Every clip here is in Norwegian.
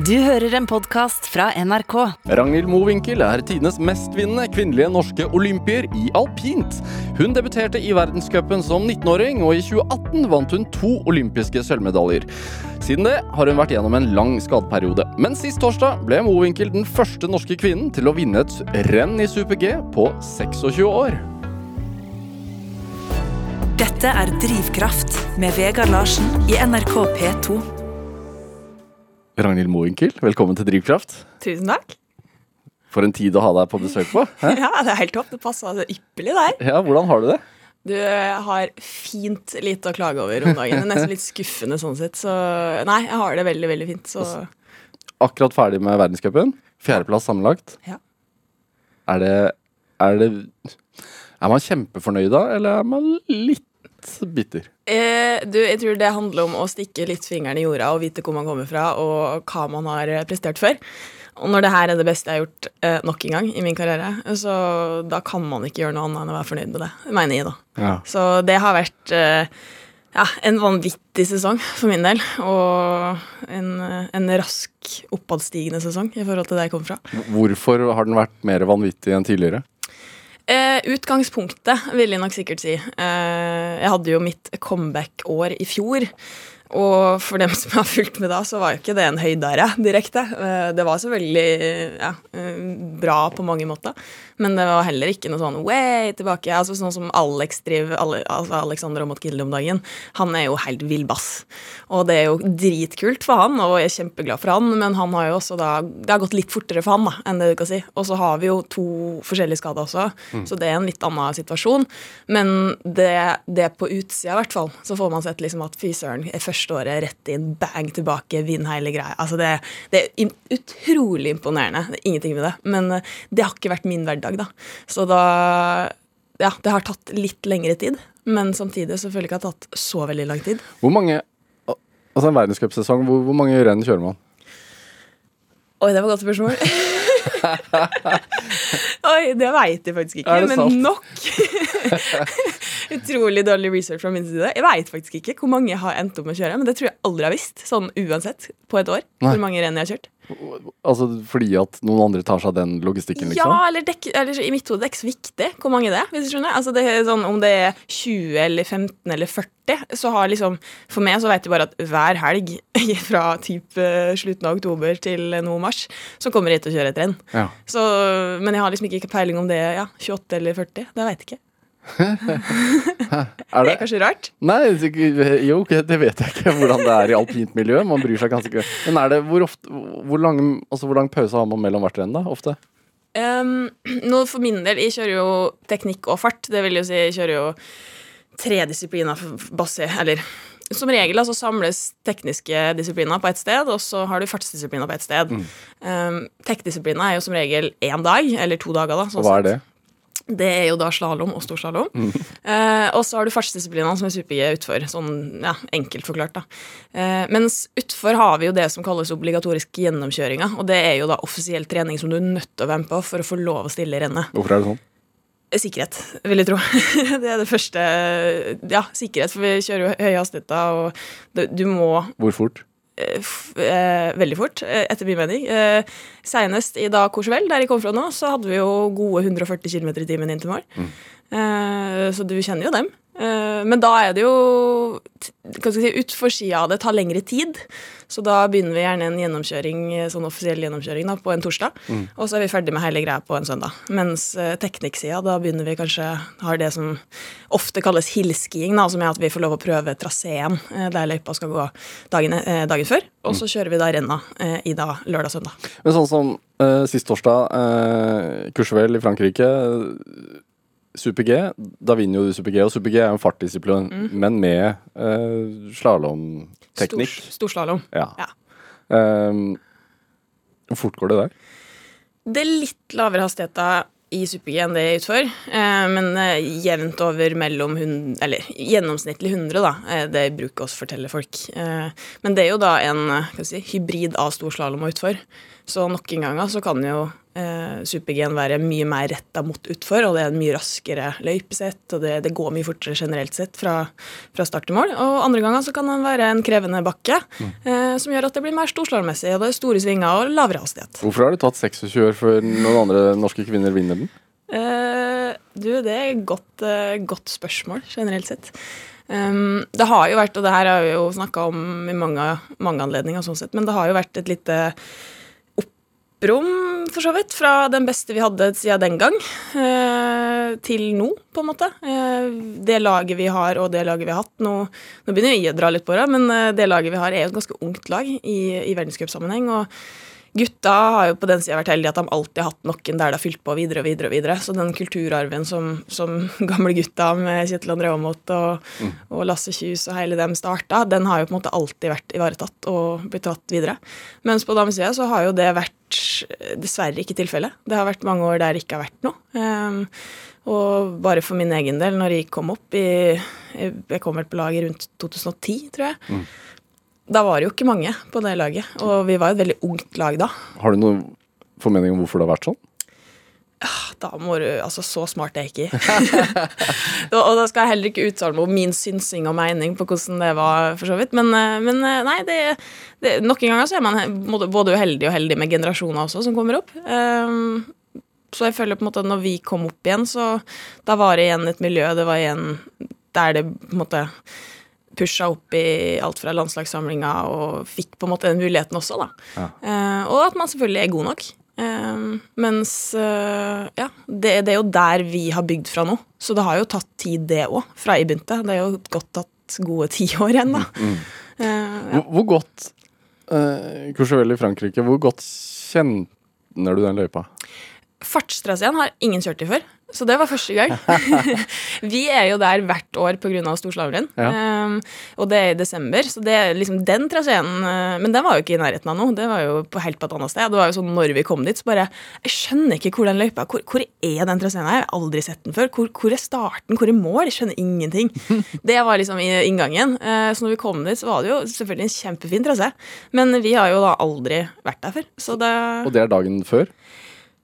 Du hører en podkast fra NRK. Ragnhild Mowinckel er tidenes mestvinnende kvinnelige norske olympier i alpint. Hun debuterte i verdenscupen som 19-åring, og i 2018 vant hun to olympiske sølvmedaljer. Siden det har hun vært gjennom en lang skadeperiode. Men sist torsdag ble Mowinckel den første norske kvinnen til å vinne et renn i super-G på 26 år. Dette er Drivkraft med Vegard Larsen i NRK P2. Ragnhild Moenkel, velkommen til Drivkraft. Tusen takk. For en tid å ha deg på besøk på. Ja, det er helt topp. Det passa ypperlig der. Ja, Hvordan har du det? Du har fint lite å klage over om dagen. Det er nesten litt skuffende sånn sett. Så nei, jeg har det veldig, veldig fint. Så Akkurat ferdig med verdenscupen. Fjerdeplass sammenlagt. Ja. Er det Er det Er man kjempefornøyd da, eller er man litt bitter? eh, du, jeg tror det handler om å stikke litt fingeren i jorda og vite hvor man kommer fra, og hva man har eh, prestert før. Og når det her er det beste jeg har gjort eh, nok en gang i min karriere, så da kan man ikke gjøre noe annet enn å være fornøyd med det. Mener jeg, da. Ja. Så det har vært eh, ja, en vanvittig sesong for min del. Og en, eh, en rask oppadstigende sesong i forhold til der jeg kom fra. Hvorfor har den vært mer vanvittig enn tidligere? Eh, utgangspunktet vil jeg nok sikkert si. Eh, jeg hadde jo mitt comeback-år i fjor. Og for dem som har fulgt med da, så var jo ikke det en høydare direkte. Eh, det var selvfølgelig ja, eh, bra på mange måter, men det var heller ikke noe sånn way tilbake. Altså Sånn som Alex driver, Ale, altså Alexander Aamodt Gilde om dagen. Han er jo helt villbass. Og det er jo dritkult for han, og jeg er kjempeglad for han, men han har jo også da Det har gått litt fortere for han da, enn det du kan si. Og så har vi jo to forskjellige skader også, så det er en litt annen situasjon. Men det, det på utsida, i hvert fall, så får man sett liksom at fy søren, første året rett inn, bang tilbake, vinn hele greia. Altså det, det er utrolig imponerende. Det er ingenting med det. Men eh, det har ikke vært min hverdag, da. Så da Ja, det har tatt litt lengre tid. Men samtidig så føler jeg ikke det har tatt så veldig lang tid. Hvor mange Altså En verdenscupsesong, hvor, hvor mange renn kjører man? Oi, det var et godt spørsmål. Oi, det veit jeg faktisk ikke, men sant? nok. Utrolig dårlig research fra min side. Jeg veit faktisk ikke hvor mange jeg har endt opp med å kjøre, men det tror jeg aldri har visst, sånn uansett, på et år. Nei. Hvor mange renn jeg har kjørt. Altså Fordi at noen andre tar seg av den logistikken, liksom? Ja, eller, er eller i mitt hode det er ikke så viktig hvor mange det er. hvis du skjønner. Altså det er sånn, Om det er 20 eller 15 eller 40, så har liksom For meg så vet jeg bare at hver helg fra typ eh, slutten av oktober til nå mars, så kommer jeg til å kjøre et renn. Ja. Så, men jeg har liksom ikke peiling om det ja, 28 eller 40. Det veit jeg ikke. Er Det det er kanskje rart. Nei, jo, det vet jeg ikke hvordan det er i alpint miljø. Man bryr seg ganske Men er det hvor ofte Hvor lang, altså, hvor lang pause har man mellom hvert renn, da? Ofte? Um, nå for min del, jeg kjører jo teknikk og fart. Det vil jo si, jeg kjører jo tre disipliner basse, Eller som regel altså samles tekniske disipliner på ett sted, og så har du fartsdisipliner på ett sted. Um, Tekdisipliner er jo som regel én dag, eller to dager. da sånn Og hva er det? Det er jo da slalåm og storslalåm. Eh, og så har du fartsdisiplinene som er super-G utfor. Sånn ja, enkelt forklart, da. Eh, mens utfor har vi jo det som kalles obligatorisk gjennomkjøringa. Og det er jo da offisiell trening som du er nødt til å være med på for å få lov å stille i rennet. Hvorfor er det sånn? Sikkerhet, vil jeg tro. det er det første Ja, sikkerhet, for vi kjører jo høye hastigheter, og du, du må Hvor fort? Eh, eh, veldig fort, eh, etter min mening. Eh, Senest i da Courchevel, der jeg kom fra nå, så hadde vi jo gode 140 km i timen inn til mål. Eh, så du kjenner jo dem. Eh, men da er det jo hva skal jeg si, Utfor sida av det tar lengre tid. Så da begynner vi gjerne en gjennomkjøring, eh, sånn offisiell gjennomkjøring da, på en torsdag. Og så er vi ferdig med hele greia på en søndag. Mens eh, teknikksida, da begynner vi kanskje har det som ofte kalles hillskiing, da, som er at vi får lov å prøve traseen eh, der løypa skal gå dagen, dagen før. Og så kjører vi da renna i da lørdag-søndag. Men sånn som uh, sist torsdag, uh, Courchevel i Frankrike. Super-G, da vinner jo du Super-G, og Super-G er en fartsdisiplin, men med uh, slalåmteknikk. Stor, storslalåm. Ja. Ja. Um, hvor fort går det der? Det er litt lavere hastigheter i super-G enn det er utfor, eh, men eh, jevnt over mellom 100, Eller gjennomsnittlig 100, da. eh, Det bruker oss fortelle folk. Men det er jo da en jeg si, hybrid av storslalåm og utfor. Så noen ganger så kan jo eh, super-G-en være mye mer retta mot utfor, og det er en mye raskere løypesett, og det, det går mye fortere generelt sett fra, fra start til mål. Og andre ganger så kan den være en krevende bakke, eh, som gjør at det blir mer storslalåmmessig, og det er store svinger og lavere hastighet. Hvorfor har det tatt 26 år før noen andre norske kvinner vinner den? Eh, du, det er et godt, eh, godt spørsmål, generelt sett. Um, det har jo vært, og det her har vi jo snakka om i mange, mange anledninger, sånn sett, men det har jo vært et lite opprom, for så vidt, fra den beste vi hadde siden den gang, eh, til nå, på en måte. Eh, det laget vi har, og det laget vi har hatt Nå, nå begynner vi å dra litt på det, men eh, det laget vi har, er jo et ganske ungt lag i, i verdenscupsammenheng. og Gutta har jo på den sida vært heldige at de alltid har hatt noen der det har fylt på videre og videre. og videre. Så den kulturarven som, som gamle gutta med Kjetil André Aamodt og, mm. og, Lasse Kjus og hele dem starta, den har jo på en måte alltid vært ivaretatt og blitt tatt videre. Mens på damesida så har jo det vært dessverre ikke tilfellet. Det har vært mange år der det ikke har vært noe. Um, og bare for min egen del, når jeg kom opp i Jeg kom vel på laget rundt 2010, tror jeg. Mm da var det jo ikke mange på det laget. Og vi var et veldig ungt lag da. Har du noen formening om hvorfor det har vært sånn? Ah, da må du, altså Så smart er jeg ikke. og da skal jeg heller ikke uttale meg om min synsing og mening på hvordan det var. for så vidt. Men, eh, men eh, nei, det, det, noen ganger så er man både uheldig og heldig med generasjoner også som kommer opp. Um, så jeg føler på en måte at når vi kom opp igjen, så da var det igjen et miljø. Det var igjen der det på en måte pusha opp i alt fra landslagssamlinga og fikk på en måte den muligheten også, da. Ja. Eh, og at man selvfølgelig er god nok. Eh, mens eh, ja, det, det, er jo der vi har bygd fra nå. Så det har jo tatt tid, det òg, fra jeg begynte. Det er jo godt tatt gode ti år igjen, da. Mm, mm. Eh, ja. hvor, hvor, godt uh, Courchevel i Frankrike, hvor godt kjenner du den løypa? Fartstraseen har ingen kjørt i før. Så det var første gang. vi er jo der hvert år pga. storslalåmrenn. Ja. Um, og det er i desember, så det er liksom den traseen uh, Men den var jo ikke i nærheten av noe. Det var jo på helt på et annet sted. Det var jo sånn når vi kom dit, så bare Jeg skjønner ikke hvor den løypa hvor, hvor er den traseen her? Jeg har aldri sett den før. Hvor, hvor, er starten? Hvor er mål? Jeg skjønner ingenting. det var liksom i inngangen. Uh, så når vi kom dit, så var det jo selvfølgelig en kjempefin trasé. Men vi har jo da aldri vært der før. Så det Og det er dagen før?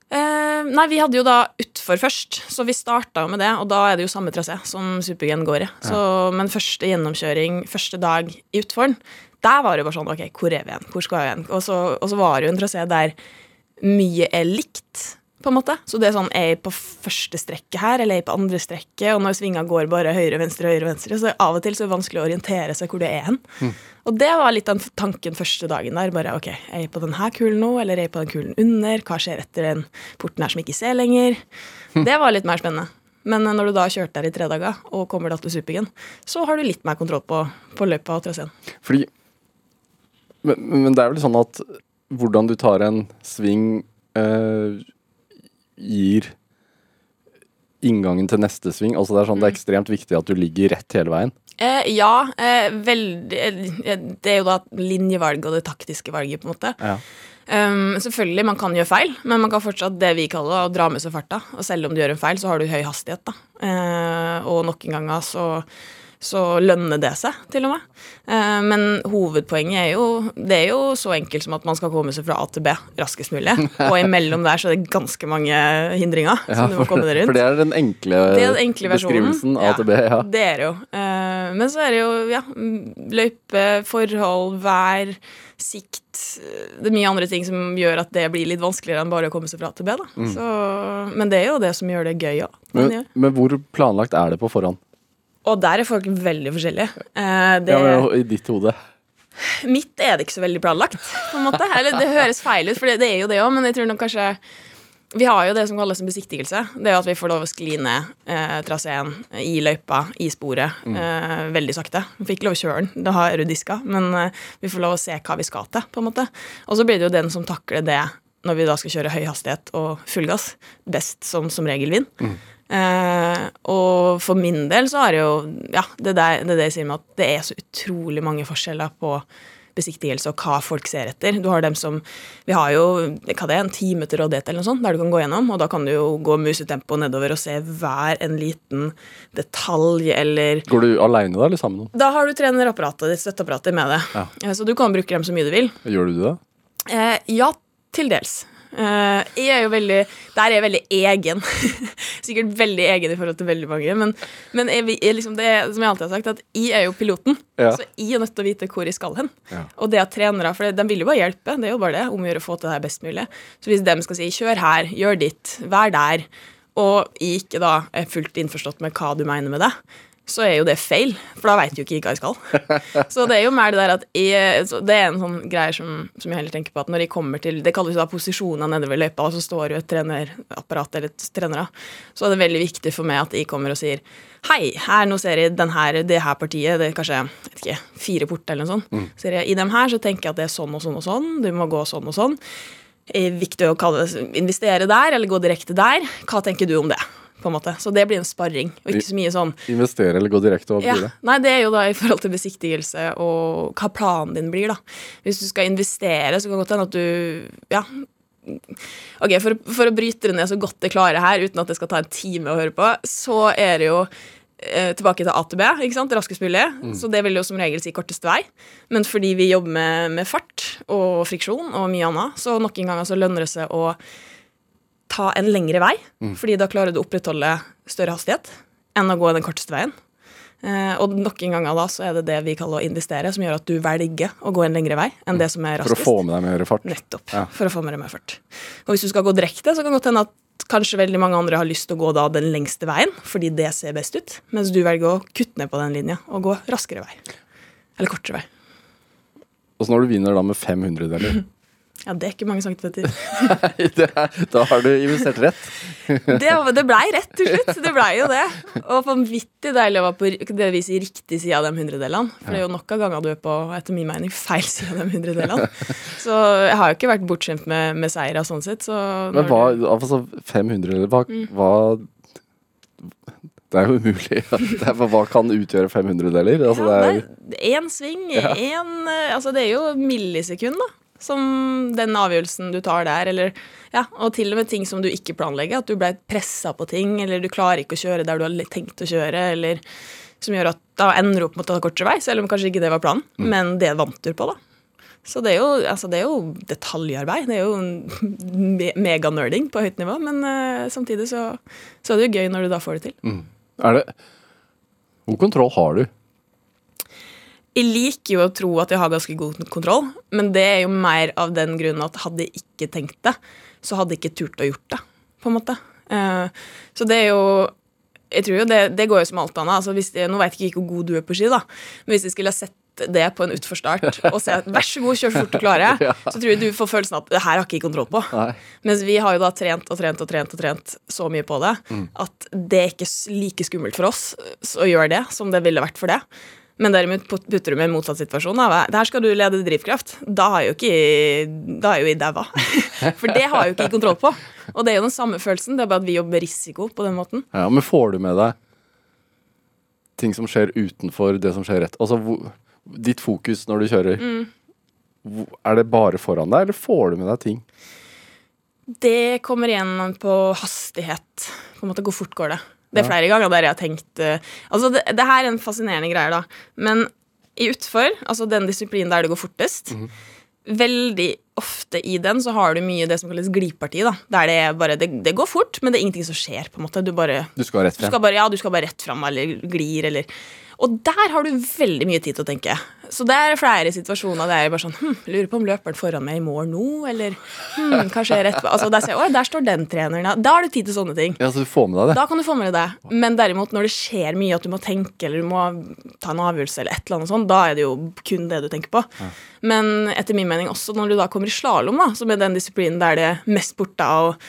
Uh, nei, vi hadde jo da utfor først, så vi starta jo med det. Og da er det jo samme trasé som Super-G går i. Så, men første gjennomkjøring, første dag i utforen, der var det jo bare sånn OK, hvor er vi igjen? Hvor skal vi igjen? Og så, og så var det jo en trasé der mye er likt på en måte. Så det er sånn, er jeg på første strekket her, eller er jeg på andre strekket? Og når svinga går bare høyre, venstre, høyre, venstre, så av og til så er det vanskelig å orientere seg hvor det er hen. Mm. Og det var litt av tanken første dagen der. Bare OK, er jeg på denne kulen nå, eller er jeg på den kulen under? Hva skjer etter den porten her som ikke ser lenger? Mm. Det var litt mer spennende. Men når du da har kjørt der i tre dager og kommer da til Supergen, så har du litt mer kontroll på, på løypa og traseen. Fordi men, men, det er vel sånn at hvordan du tar en sving øh, gir inngangen til neste sving? Altså Det er sånn, det er mm. ekstremt viktig at du ligger rett hele veien? Eh, ja, eh, veldig eh, Det er jo da linjevalget og det taktiske valget, på en måte. Ja. Um, selvfølgelig, man kan gjøre feil, men man kan fortsatt det vi kaller å dra med seg farta. Og selv om du gjør en feil, så har du høy hastighet, da. Uh, og noen ganger så så lønner det seg, til og med. Eh, men hovedpoenget er jo Det er jo så enkelt som at man skal komme seg fra A til B raskest mulig. Og imellom der så er det ganske mange hindringer ja, som du må komme deg rundt. For det er den enkle, det er den enkle beskrivelsen A til B, ja. Det er det jo. Eh, men så er det jo ja, løype, forhold, vær, sikt Det er mye andre ting som gjør at det blir litt vanskeligere enn bare å komme seg fra A til B. Da. Mm. Så, men det er jo det som gjør det gøy òg. Men, men hvor planlagt er det på forhånd? Og der er folk veldig forskjellige. Eh, det, ja, men I ditt hode? Mitt er det ikke så veldig planlagt, på en måte. Eller det høres feil ut, for det, det er jo det òg, men jeg tror nok kanskje vi har jo det som kalles en besiktigelse. Det er at vi får lov å skli ned eh, traseen i løypa, i sporet, mm. eh, veldig sakte. Vi fikk lov å kjøre den, da har du diska, men eh, vi får lov å se hva vi skal til, på en måte. Og så blir det jo den som takler det når vi da skal kjøre høy hastighet og full gass, best som som regel vinner. Mm. Uh, og for min del så er det jo Ja, det er det, jeg sier med at det er så utrolig mange forskjeller på besiktigelse og hva folk ser etter. Du har dem som Vi har jo hva det er, en time til rådighet eller noe sånt, der du kan gå gjennom, og da kan du jo gå musetempo nedover og se hver en liten detalj eller Går du aleine da, eller sammen med noen? Da har du trenerapparatet ditt, støtteapparatet, med det. Ja. Uh, så du kan bruke dem så mye du vil. Gjør du det? Uh, ja, til dels. Eh, jeg er jo veldig Der er jeg veldig egen. Sikkert veldig egen i forhold til veldig mange, men, men jeg, jeg, liksom det, som jeg alltid har sagt, at jeg er jo piloten. Ja. Så jeg er nødt til å vite hvor jeg skal hen. Ja. Og det at trenere, for de vil jo bare hjelpe, det er jo bare det, om å gjøre å få til det her best mulig. Så hvis de skal si 'kjør her', 'gjør ditt', 'vær der', og jeg ikke da er fullt innforstått med hva du mener med det, så er jo det feil, for da veit jo ikke hva jeg skal. Så det er jo mer det der at jeg, så Det er en sånn greie som, som jeg heller tenker på at når jeg kommer til Det kalles jo da posisjoner ved løypa, og så står jo et trenerapparat eller et trenere. Så er det veldig viktig for meg at jeg kommer og sier Hei, her nå ser jeg den her, det her partiet, det er kanskje vet ikke, fire porter eller noe sånt. Så jeg, I dem her så tenker jeg at det er sånn og sånn og sånn, du må gå sånn og sånn. Er viktig å kalle investere der eller gå direkte der? Hva tenker du om det? På en måte. Så det blir en sparring, og ikke så mye sånn Investere eller gå direkte, hva ja. det? Nei, det er jo da i forhold til besiktigelse og hva planen din blir, da. Hvis du skal investere, så kan det godt hende at du Ja. Ok, for, for å bryte det ned så godt jeg klarer her, uten at det skal ta en time å høre på, så er det jo eh, tilbake til A til B, ikke sant? raskest mulig. Så det vil jo som regel si korteste vei. Men fordi vi jobber med, med fart og friksjon og mye annet, så noen ganger så lønner det seg å ta en lengre vei, fordi da klarer du å opprettholde større hastighet enn å gå den korteste veien. Eh, og noen ganger da så er det det vi kaller å investere, som gjør at du velger å gå en lengre vei enn det som er For å få med deg mer fart? Nettopp. Ja. For å få med deg mer fart. Og hvis du skal gå direkte, så kan det godt hende at kanskje veldig mange andre har lyst til å gå da den lengste veien, fordi det ser best ut, mens du velger å kutte ned på den linja og gå raskere vei. Eller kortere vei. Og så når du vinner da med 500 deler, Ja, det er ikke mange centimeter. Nei, er, da har du investert rett. Det, det blei rett til slutt. Det blei jo det. Og vanvittig deilig å være på det viset i riktig side av de hundredelene. For det er jo nok av ganger du er på etter min mening, feil side av de hundredelene. Så jeg har jo ikke vært bortskjemt med, med seier av sånn sett. Så Men hva, altså 500 eller hva, Mm. hva Det er jo umulig. Er, hva kan utgjøre 500 deler? Altså, det er, Én sving, Ja. én ja. Altså, det er jo millisekund, da. Som den avgjørelsen du tar der, eller Ja, og til og med ting som du ikke planlegger. At du ble pressa på ting, eller du klarer ikke å kjøre der du har tenkt å kjøre, eller som gjør at da ender du opp med å ta kortere vei, selv om kanskje ikke det var planen. Mm. Men det vant du på, da. Så det er jo, altså det er jo detaljarbeid. Det er jo me meganerding på høyt nivå, men uh, samtidig så, så er det jo gøy når du da får det til. er det Hvor kontroll har du? Jeg liker jo å tro at jeg har ganske god kontroll, men det er jo mer av den grunnen at hadde jeg ikke tenkt det, så hadde jeg ikke turt å gjort det, på en måte. Eh, så det er jo Jeg tror jo det, det går jo som alt annet. Altså hvis nå vet jeg ikke hvor god du er på ski, da, men hvis jeg skulle ha sett det på en utforstart og se at vær så god, kjør så fort du klarer, Ja. så tror jeg du får følelsen at det her har ikke jeg kontroll på. Nei. Mens vi har jo da trent og trent og trent og trent så mye på det at det er ikke like skummelt for oss å gjøre det som det ville vært for det. Men derimot putter du med en motsatt situasjon. Der skal du lede drivkraft. Da er jo ikke Da er jo i daua. For det har jeg jo ikke kontroll på. Og det er jo den samme følelsen, det er bare at vi jobber risiko på den måten. Ja, men får du med deg ting som skjer utenfor det som skjer rett? Altså, ditt fokus når du kjører, Mm. er det bare foran deg, eller får du med deg ting? Det kommer igjen på hastighet. På en måte, Hvor fort går det? Det er flere ganger der jeg har tenkt eh, Altså, det, det her er en fascinerende greie, da. Men i utfor, altså den disiplinen der det går fortest Veldig ofte i den så har du mye det som kalles gliparti. da Der det bare det, det går fort, men det er ingenting som skjer. på en måte Du bare Du skal rett du skal bare, ja, du skal bare rett fram eller glir eller Og der har du veldig mye tid til å tenke. Så det er flere situasjoner der jeg bare sånn hm, Lurer på om løperen foran meg i mål nå, eller hm, skjer rett altså, der, ser jeg, «Oi, der står den treneren, ja. Da har du tid til sånne ting. Ja, så du får med deg det. Da kan du få med deg det. Men derimot når det skjer mye, at du må tenke eller du må ta en avgjørelse, eller et eller annet sånt, da er det jo kun det du tenker på. Men etter min mening også når du da kommer i slalåm, som er den disiplinen der det er mest borte og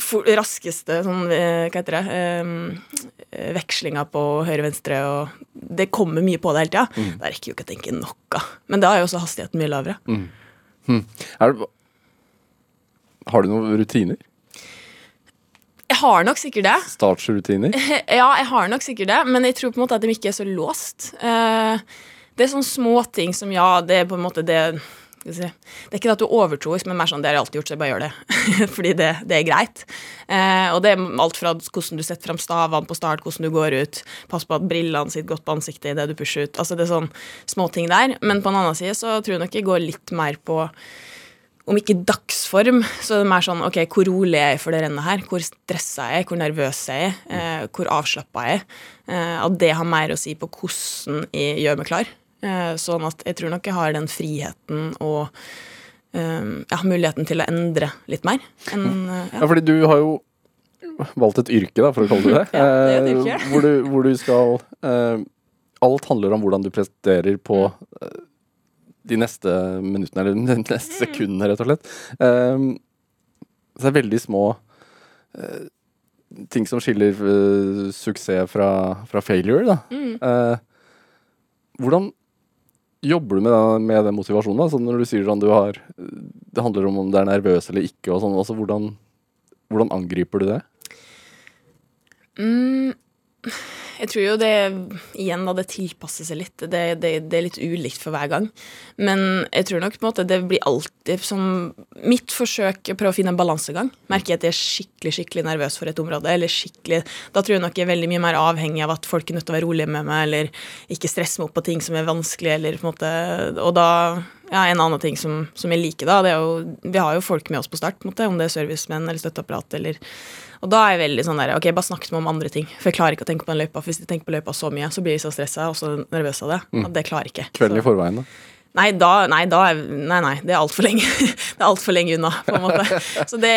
for, raskeste sånn, eh, hva heter det, eh, vekslinga på høyre-venstre, og det kommer mye på det hele tida. Da rekker jo ikke å tenke noe. Men da er jo også hastigheten mye lavere. Er det. Har du noen rutiner? Jeg har nok sikkert det. Startsrutiner? Ja, jeg har nok sikkert det, men jeg tror på en måte at de ikke er så låst. Eh, det er sånne småting som ja, det er på en måte det skal vi si. Det er ikke det at du er overtroisk, men mer sånn det har jeg alltid gjort, så jeg bare gjør det. Fordi det, det er greit. Eh, og det er alt fra hvordan du setter fram stavene på start, hvordan du går ut, pass på at brillene sitter godt på ansiktet idet du pusher ut. Altså det er sånn småting der. Men på en annen side så tror jeg nok jeg går litt mer på om ikke dagsform, så er det mer sånn ok, hvor rolig er jeg for det rennet her? Hvor stressa er jeg? Hvor nervøs er jeg? Eh, hvor avslappa er jeg? Eh, at det har mer å si på hvordan jeg gjør meg klar. Eh, sånn at jeg tror nok jeg har den friheten og eh, ja, muligheten til å endre litt mer. Enn, ja. Ja, fordi du har jo valgt et yrke, da, for å kalle det det. Ja, det er et eh, yrke. hvor, du, hvor du skal eh, Alt handler om hvordan du presterer på eh, de neste minuttene, eller de neste Mm. sekundene, rett og slett. Eh, så det er veldig små eh, ting som skiller eh, suksess fra, fra failure, da. Mm. Eh, hvordan jobber du med, den- med den motivasjonen? da? Sånn når du sier sånn du har Det handler om om du er nervøs eller ikke, og sånn. Altså, hvordan, hvordan angriper du det? Mm, jeg tror jo det igjen da det tilpasser seg litt. Det, det, det er litt ulikt for hver gang. Men jeg tror nok på en måte det blir alltid som Mitt forsøk å prøve å finne en balansegang. Merker jeg at jeg er skikkelig skikkelig nervøs for et område, eller skikkelig Da tror jeg nok jeg er veldig mye mer avhengig av at folk er nødt til å være rolige med meg, eller ikke stresse meg opp på ting som er vanskelig, eller på en måte Og da ja, En annen ting som, som jeg liker, da, det er jo Vi har jo folk med oss på start, på måte, om det er servicemenn eller støtteapparat eller og da er jeg veldig sånn der, ok, bare snakk med om andre ting. For jeg klarer ikke å tenke på den løypa. For hvis jeg tenker på løypa så mye, så blir jeg så stressa og så nervøs av det. Mm. det klarer jeg ikke. Kvelden i forveien, da? Nei, da, nei, da er, nei, nei, det er altfor lenge. det er altfor lenge unna, på en måte. Så det,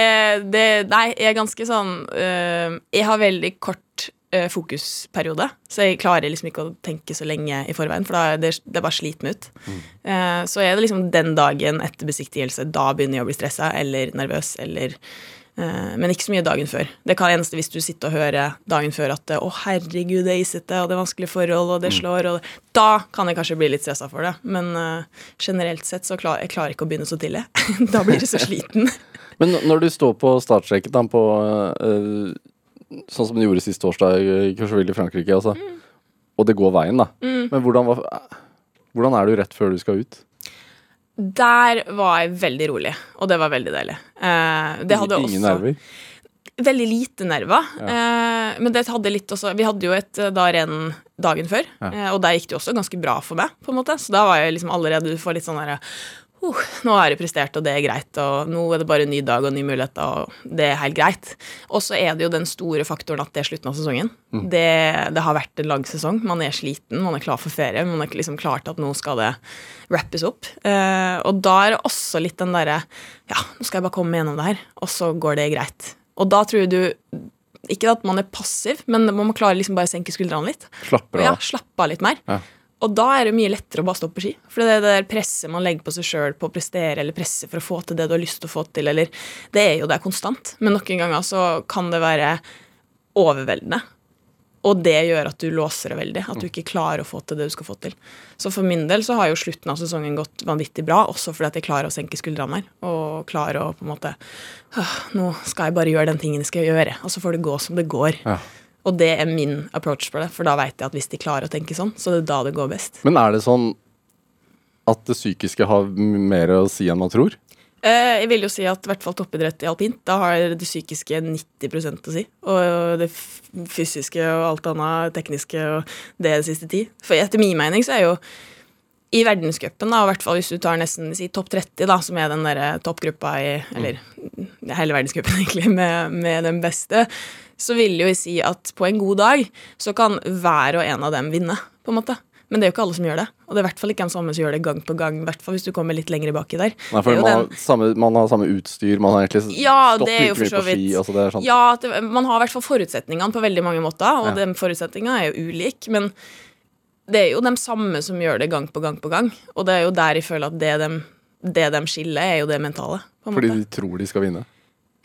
det Nei, jeg er ganske sånn øh, Jeg har veldig kort øh, fokusperiode, så jeg klarer liksom ikke å tenke så lenge i forveien, for da det, det bare sliter meg ut. Eh, så er det liksom den dagen etter besiktigelse, da begynner jeg å bli stressa eller nervøs eller eh, men ikke så mye dagen før. Det kan eneste hvis du sitter og hører dagen før at 'Å, herregud, det er isete, og det er vanskelige forhold, og det slår', og Da kan jeg kanskje bli litt stressa for det. Men eh, generelt sett så klar, jeg klarer ikke å begynne så tidlig. da blir jeg så sliten. Men når du står på startstreken på eh, Sånn som du gjorde sist torsdag i Courcheville i Frankrike, altså, Mm. og det går veien, da. Men hvordan, var, hvordan er du rett før du skal ut? Der var jeg veldig rolig, og det var veldig deilig. Eh, det hadde Ingen også nerver? Veldig lite nerver. Eh, men det hadde litt også Vi hadde jo et eh, da renn dagen før, Ja. eh, og der gikk det jo også ganske bra for meg, på en måte. Så da var jeg liksom allerede Du får litt sånn derre uh, Nå har jeg prestert, og det er greit, og nå er det bare en ny dag og nye muligheter, og det er helt greit. Og så er det jo den store faktoren at det er slutten av sesongen. Det, det har vært en lang sesong. Man er sliten, man er klar for ferie, man er liksom klar til at nå skal det wrappes opp. Uh, og da er det også litt den derre Ja, nå skal jeg bare komme meg gjennom det her, og så går det greit. Og da tror du Ikke at man er passiv, men man må klare liksom bare å senke skuldrene litt. Slapper Ja, av? slappe av litt mer. Ja. Og da er det mye lettere å bare stå på ski. For det er det der presset man legger på seg sjøl på å prestere, eller presse for å få til det du har lyst til å få til, eller Det er jo der konstant. Men noen ganger så kan det være overveldende. Og det gjør at du låser det veldig. At du ikke klarer å få til det du skal få til. Så for min del så har jo slutten av sesongen gått vanvittig bra, også fordi at jeg klarer å senke skuldrene her. Og klarer å på en måte Nå skal jeg bare gjøre den tingen jeg skal gjøre. Og så får det gå som det går. Ja. Og det er min approach på det, for da vet jeg at hvis de klarer å tenke sånn, så er det da det går best. Men er det sånn at det psykiske har mer å si enn man tror? Eh, jeg vil jo si at i hvert fall toppidrett i alpint, da har det psykiske 90% å si. Og det fysiske og alt annet tekniske og det siste ti. For etter min mening så er jo i verdenscupen, i hvert fall hvis du tar nesten si, topp 30, da, som er den der toppgruppa i Eller hele verdenscupen, egentlig, med, med den beste, så vil jo jeg si at på en god dag så kan hver og en av dem vinne, på en måte. Men det er jo ikke alle som gjør det. Og det er i hvert fall ikke den samme som gjør det gang på gang. Hvert fall hvis du kommer litt lenger baki der. Nei, for man, den- har samme, man har samme utstyr, man har egentlig Ja, stått like mye på ski. Altså det er sånn. Ja, det, man har i hvert fall forutsetningene på veldig mange måter, og Ja. de forutsetningene er jo ulike. Men det er jo de samme som gjør det gang på gang på gang. Og det er jo der jeg føler at det de, det de skiller, er jo det mentale. På en Fordi de tror de skal vinne.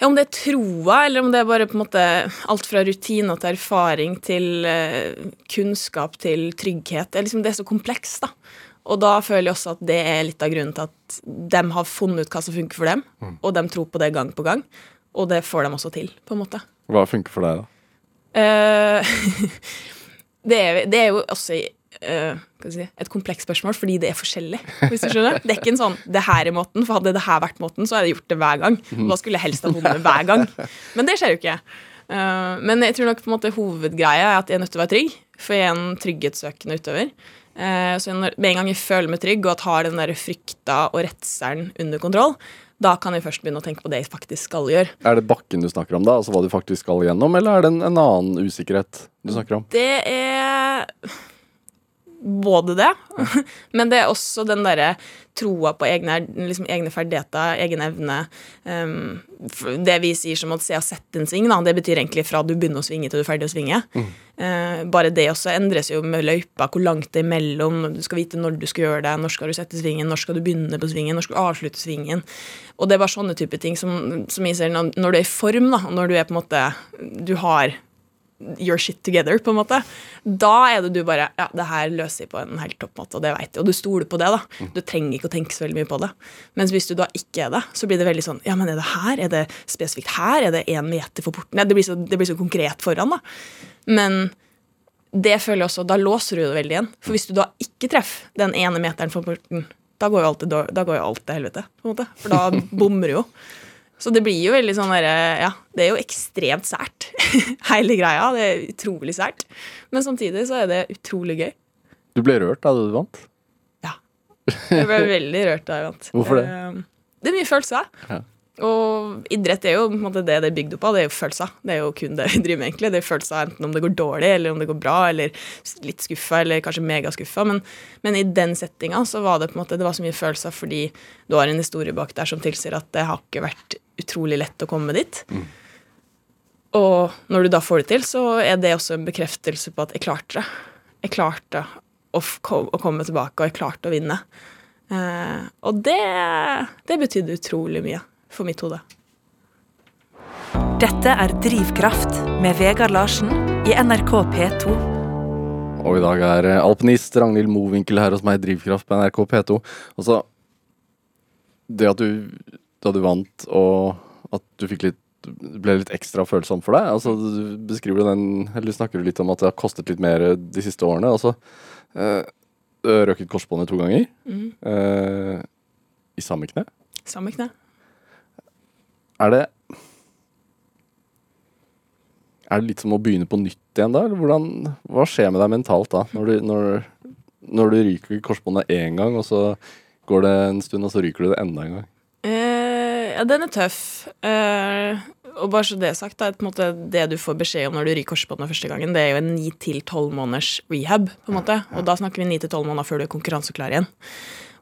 Ja, Om det er troa, eller om det er bare på en måte alt fra rutine til erfaring til eh, kunnskap til trygghet. Det er, liksom, det er så komplekst, da. Og da føler jeg også at det er litt av grunnen til at de har funnet ut hva som funker for dem, Mm. og de tror på det gang på gang. Og det får de også til, på en måte. Hva funker for deg, da? Uh, det, er, det er jo også jeg si, et komplekst spørsmål, fordi det er forskjellig. hvis du skjønner. Det er ikke en sånn 'det her er måten', for hadde det her vært måten, så hadde jeg gjort det hver gang. Og da skulle jeg helst ha vunnet hver gang. Men det skjer jo ikke. Uh, men jeg tror nok på en måte hovedgreia er at jeg er nødt til å være trygg, for jeg er en trygghetssøkende utøver. Uh, så når, med en gang jeg føler meg trygg og at har den der frykta og redselen under kontroll, Da kan jeg først begynne å tenke på det jeg faktisk skal gjøre. Er det bakken du snakker om da? Altså hva du faktisk skal gjennom, eller er det en, en annen usikkerhet du snakker om? Det er både det, men det er også den derre troa på egne, liksom egne ferdigheter, egen evne. Um, det vi sier som å se og sette en sving, da, det betyr egentlig fra du begynner å svinge til du er ferdig å svinge. Mm. Uh, bare det også endres jo med løypa, hvor langt det er imellom. Du skal vite når du skal gjøre det, når skal du sette svingen, når skal du begynne på svingen, når skal du avslutte svingen. Og det er bare sånne type ting som, som jeg ser når, når du er i form, da, når du er på en måte Du har your shit together, på en måte. Da er det du bare Ja, det her løser jeg på en helt topp måte, og det vet jeg. Og du stoler på det, da. Du trenger ikke å tenke så veldig mye på det. Mens hvis du da ikke er det, så blir det veldig sånn Ja, men er det her? Er det spesifikt her? Er det én meter for porten? Ja, det, blir så, det blir så konkret foran, da. Men det føler jeg også Da låser du det veldig igjen. For hvis du da ikke treffer den ene meteren for porten, da går jo alt til helvete, på en måte. For da bommer du jo. Så det blir jo veldig sånn derre Ja, det er jo ekstremt sært, hele greia. Det er utrolig sært. Men samtidig så er det utrolig gøy. Du ble rørt da du vant? Ja. Jeg ble veldig rørt da jeg vant. Hvorfor det? Eh, det er mye følelser. Ja. Og idrett er jo på en måte det det er bygd opp av. Det er jo følelser. Det er jo kun det vi driver med, egentlig. Det er følelser enten om det går dårlig, eller om det går bra, eller litt skuffa, eller kanskje megaskuffa. Men, men i den settinga så var det på en måte Det var så mye følelser fordi du har en historie bak der som tilsier at det har ikke vært utrolig lett å komme dit. Mm. Og når du da får det til, så er det også en bekreftelse på at jeg klarte det. Jeg klarte å, å komme tilbake, og jeg klarte å vinne. Eh, og det, det betydde utrolig mye for mitt hode. Dette er Drivkraft med Vegard Larsen i NRK P2. Og i dag er alpinist Ragnhild Mowinckel her hos meg i Drivkraft på NRK P2. Altså, det at du da du vant, og at du fikk litt ble litt ekstra følsom for deg? Altså, du beskriver den, eller snakker litt om at det har kostet litt mer de siste årene. Altså, øh, røket korsbåndet to ganger. Mm. Øh, I samme kne. Samme kne. Er det Er det litt som å begynne på nytt igjen da? Eller hvordan, hva skjer med deg mentalt da? Når du, når, når du ryker korsbåndet én gang, og så går det en stund, og så ryker du det enda en gang? Eh, ja, den er tøff. Eh, og bare så det er sagt, da, måte, det du får beskjed om når du ryker korsbåndet første gangen, det er jo en ni til tolv måneders rehab. på en måte. Og da snakker vi ni til tolv måneder før du er konkurranseklar igjen.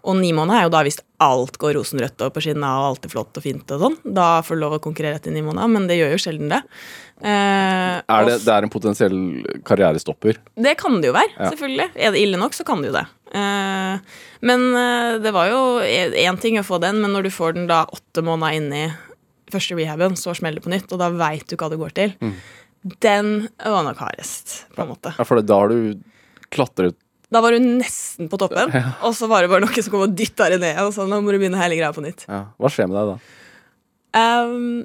Og ni måneder er jo da hvis alt går rosenrødt og på skinna og alt er flott og fint og sånn. Da får du lov å konkurrere etter ni måneder, men det gjør jo sjelden det. Eh, er det, det er en potensiell karrierestopper? Det kan det jo være, ja. selvfølgelig. Er det ille nok, så kan det jo det. Eh, men eh, det var jo én ting å få den, men når du får den da åtte måneder inn i første rehaben, så smeller det på nytt, og da veit du hva det går til. Mm. Den var nok hardest, på en måte. Ja, for da har du klatret da var hun nesten på toppen, ja. og så var det bare noen som kom og dytta henne ned. Og så nå må du begynne hele greia på nytt. Ja. Hva skjer med deg da? Um,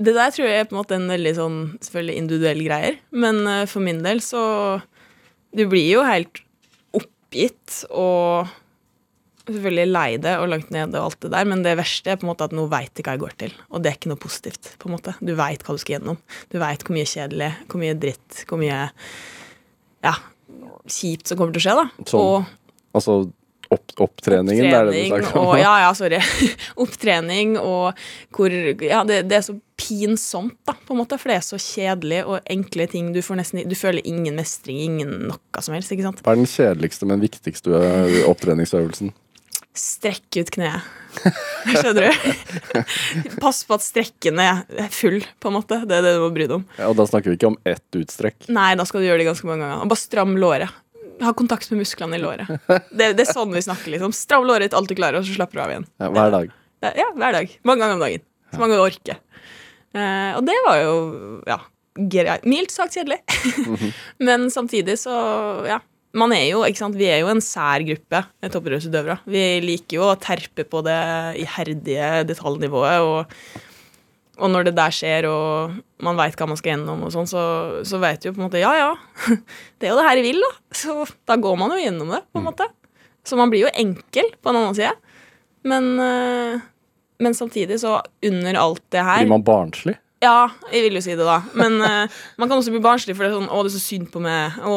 det der tror jeg er på en måte en veldig sånn selvfølgelig individuell greier. Men uh, for min del så Du blir jo helt oppgitt og selvfølgelig lei det og langt nede og alt det der, men det verste er på en måte at nå veit du hva jeg går til. Og det er ikke noe positivt. på en måte. Du veit hva du skal gjennom. Du veit hvor mye kjedelig, hvor mye dritt, hvor mye ja, kjipt som kommer til å skje. da. Som, og, altså opp, opptreningen, opptrening, det er det du snakker om? Og, ja, ja, sorry. opptrening og hvor Ja, det, det, er så pinsomt, da, på en måte, for det er så kjedelig og enkle ting. Du, får nesten, du føler ingen mestring, ingen noe som helst. ikke sant? Hva er den kjedeligste, men viktigste opptreningsøvelsen? Strekk ut kneet. Skjønner du? Pass på at strekken er full, på en måte. Det er det du må bry deg om. Ja, og da snakker vi ikke om ett utstrekk? Nei, da skal du gjøre det ganske mange ganger. Og bare stram låret. Ha kontakt med musklene i låret. Det, det, er sånn vi snakker, liksom. Stram låret ditt, alt du klarer, og så slapper du av igjen. Ja, hver dag? Ja, hver dag. Mange ganger om dagen. Så mange du orker. Eh, og det var jo, ja. Mildt sagt kjedelig. Men samtidig så, ja man er jo, ikke sant, Vi er jo en sær gruppe toppidrettsutøvere. Vi liker jo å terpe på det iherdige detaljnivået. Og, og når det der skjer, og man veit hva man skal gjennom, og sånn, så, så vet du jo på en måte Ja, ja, det er jo det her jeg vil, da. Så da går man jo gjennom det, på en mm. måte. Så man blir jo enkel på en annen side. Men, eh, men samtidig, så under alt det her Blir man barnslig? Ja, jeg vil jo si det, da. Men uh, man kan også bli barnslig, for det er sånn 'Å, det er så synd på meg'. Å,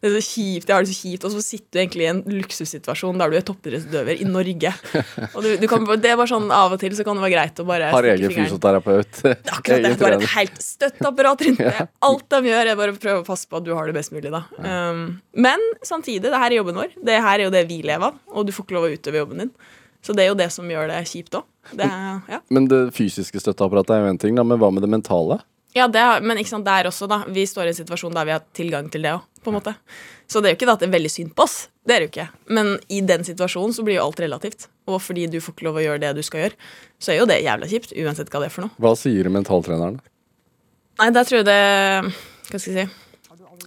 det er så kjipt. Jeg har det så kjipt. Og så sitter du egentlig i en luksussituasjon der du er toppidrettsutøver i Norge. Og du, du kan, det er bare sånn Av og til så kan det være greit å bare Har egen fysioterapeut. Akkurat det. Bare et helt støtteapparat rundt det. Alt de gjør, er bare å prøve å passe på at du har det best mulig. da. Um, men samtidig, det her er jobben vår. Det her er jo det vi lever av, og du får ikke lov å utøve jobben din. Så det er jo det som gjør det kjipt òg. Ja. Men det fysiske støtteapparatet er jo en ting, da, men hva med det mentale? Ja, det er, men ikke sant, der også, da. Vi står i en situasjon der vi har tilgang til det òg, på en måte. Så det er jo ikke det at det er veldig synd på oss. Det er det jo ikke. Men i den situasjonen så blir jo alt relativt. Og fordi du får ikke lov å gjøre det du skal gjøre, så er jo det jævla kjipt. Uansett hva det er for noe. Hva sier mentaltreneren? Nei, der tror jeg det Hva skal jeg si?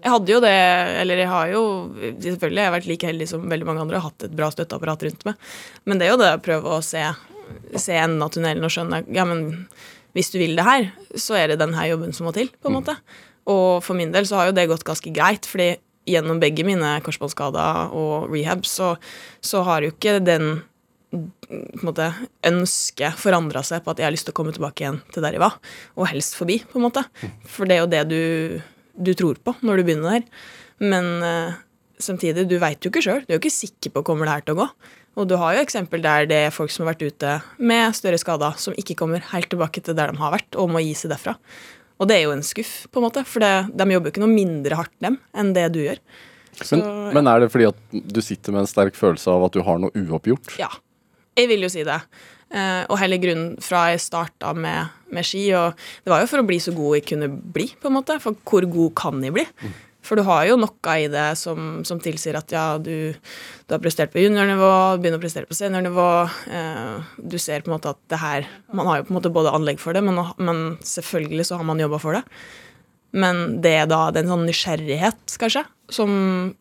Jeg hadde jo det, eller jeg har jo Selvfølgelig jeg har vært like heldig som veldig mange andre og hatt et bra støtteapparat rundt meg. Men det er jo det å prøve å se, se enden av tunnelen og skjønne Ja, men hvis du vil det her, så er det denne jobben som må til, på en måte. Og for min del så har jo det gått ganske greit, fordi gjennom begge mine korsbåndskader og rehab, så, så har jo ikke den på en måte, ønsket forandra seg på at jeg har lyst til å komme tilbake igjen til der jeg var, og helst forbi, på en måte. For det er jo det du, du tror på når du begynner der. Men uh, samtidig, du veit jo ikke sjøl. Du er jo ikke sikker på kommer det her til å gå. Og du har jo eksempel der det er folk som har vært ute med større skader, som ikke kommer helt tilbake til der de har vært, og må gi seg derfra. Og det er jo en skuff, på en måte, for det, de jobber jo ikke noe mindre hardt, dem, enn det du gjør. Så, Men, men er det fordi at du sitter med en sterk følelse av at du har noe uoppgjort? Ja, jeg vil jo si det. Eh, og hele grunnen fra jeg starta med, med ski, og det var jo for å bli så god jeg kunne bli, på en måte. For hvor god kan jeg bli? For du har jo noe i det som, som tilsier at ja, du, du har prestert på juniornivå, begynner å prestere på seniornivå. Eh, du ser på en måte at det her Man har jo på en måte både anlegg for det, men, men selvfølgelig så har man jobba for det. Men det er da det er en sånn nysgjerrighet, kanskje, som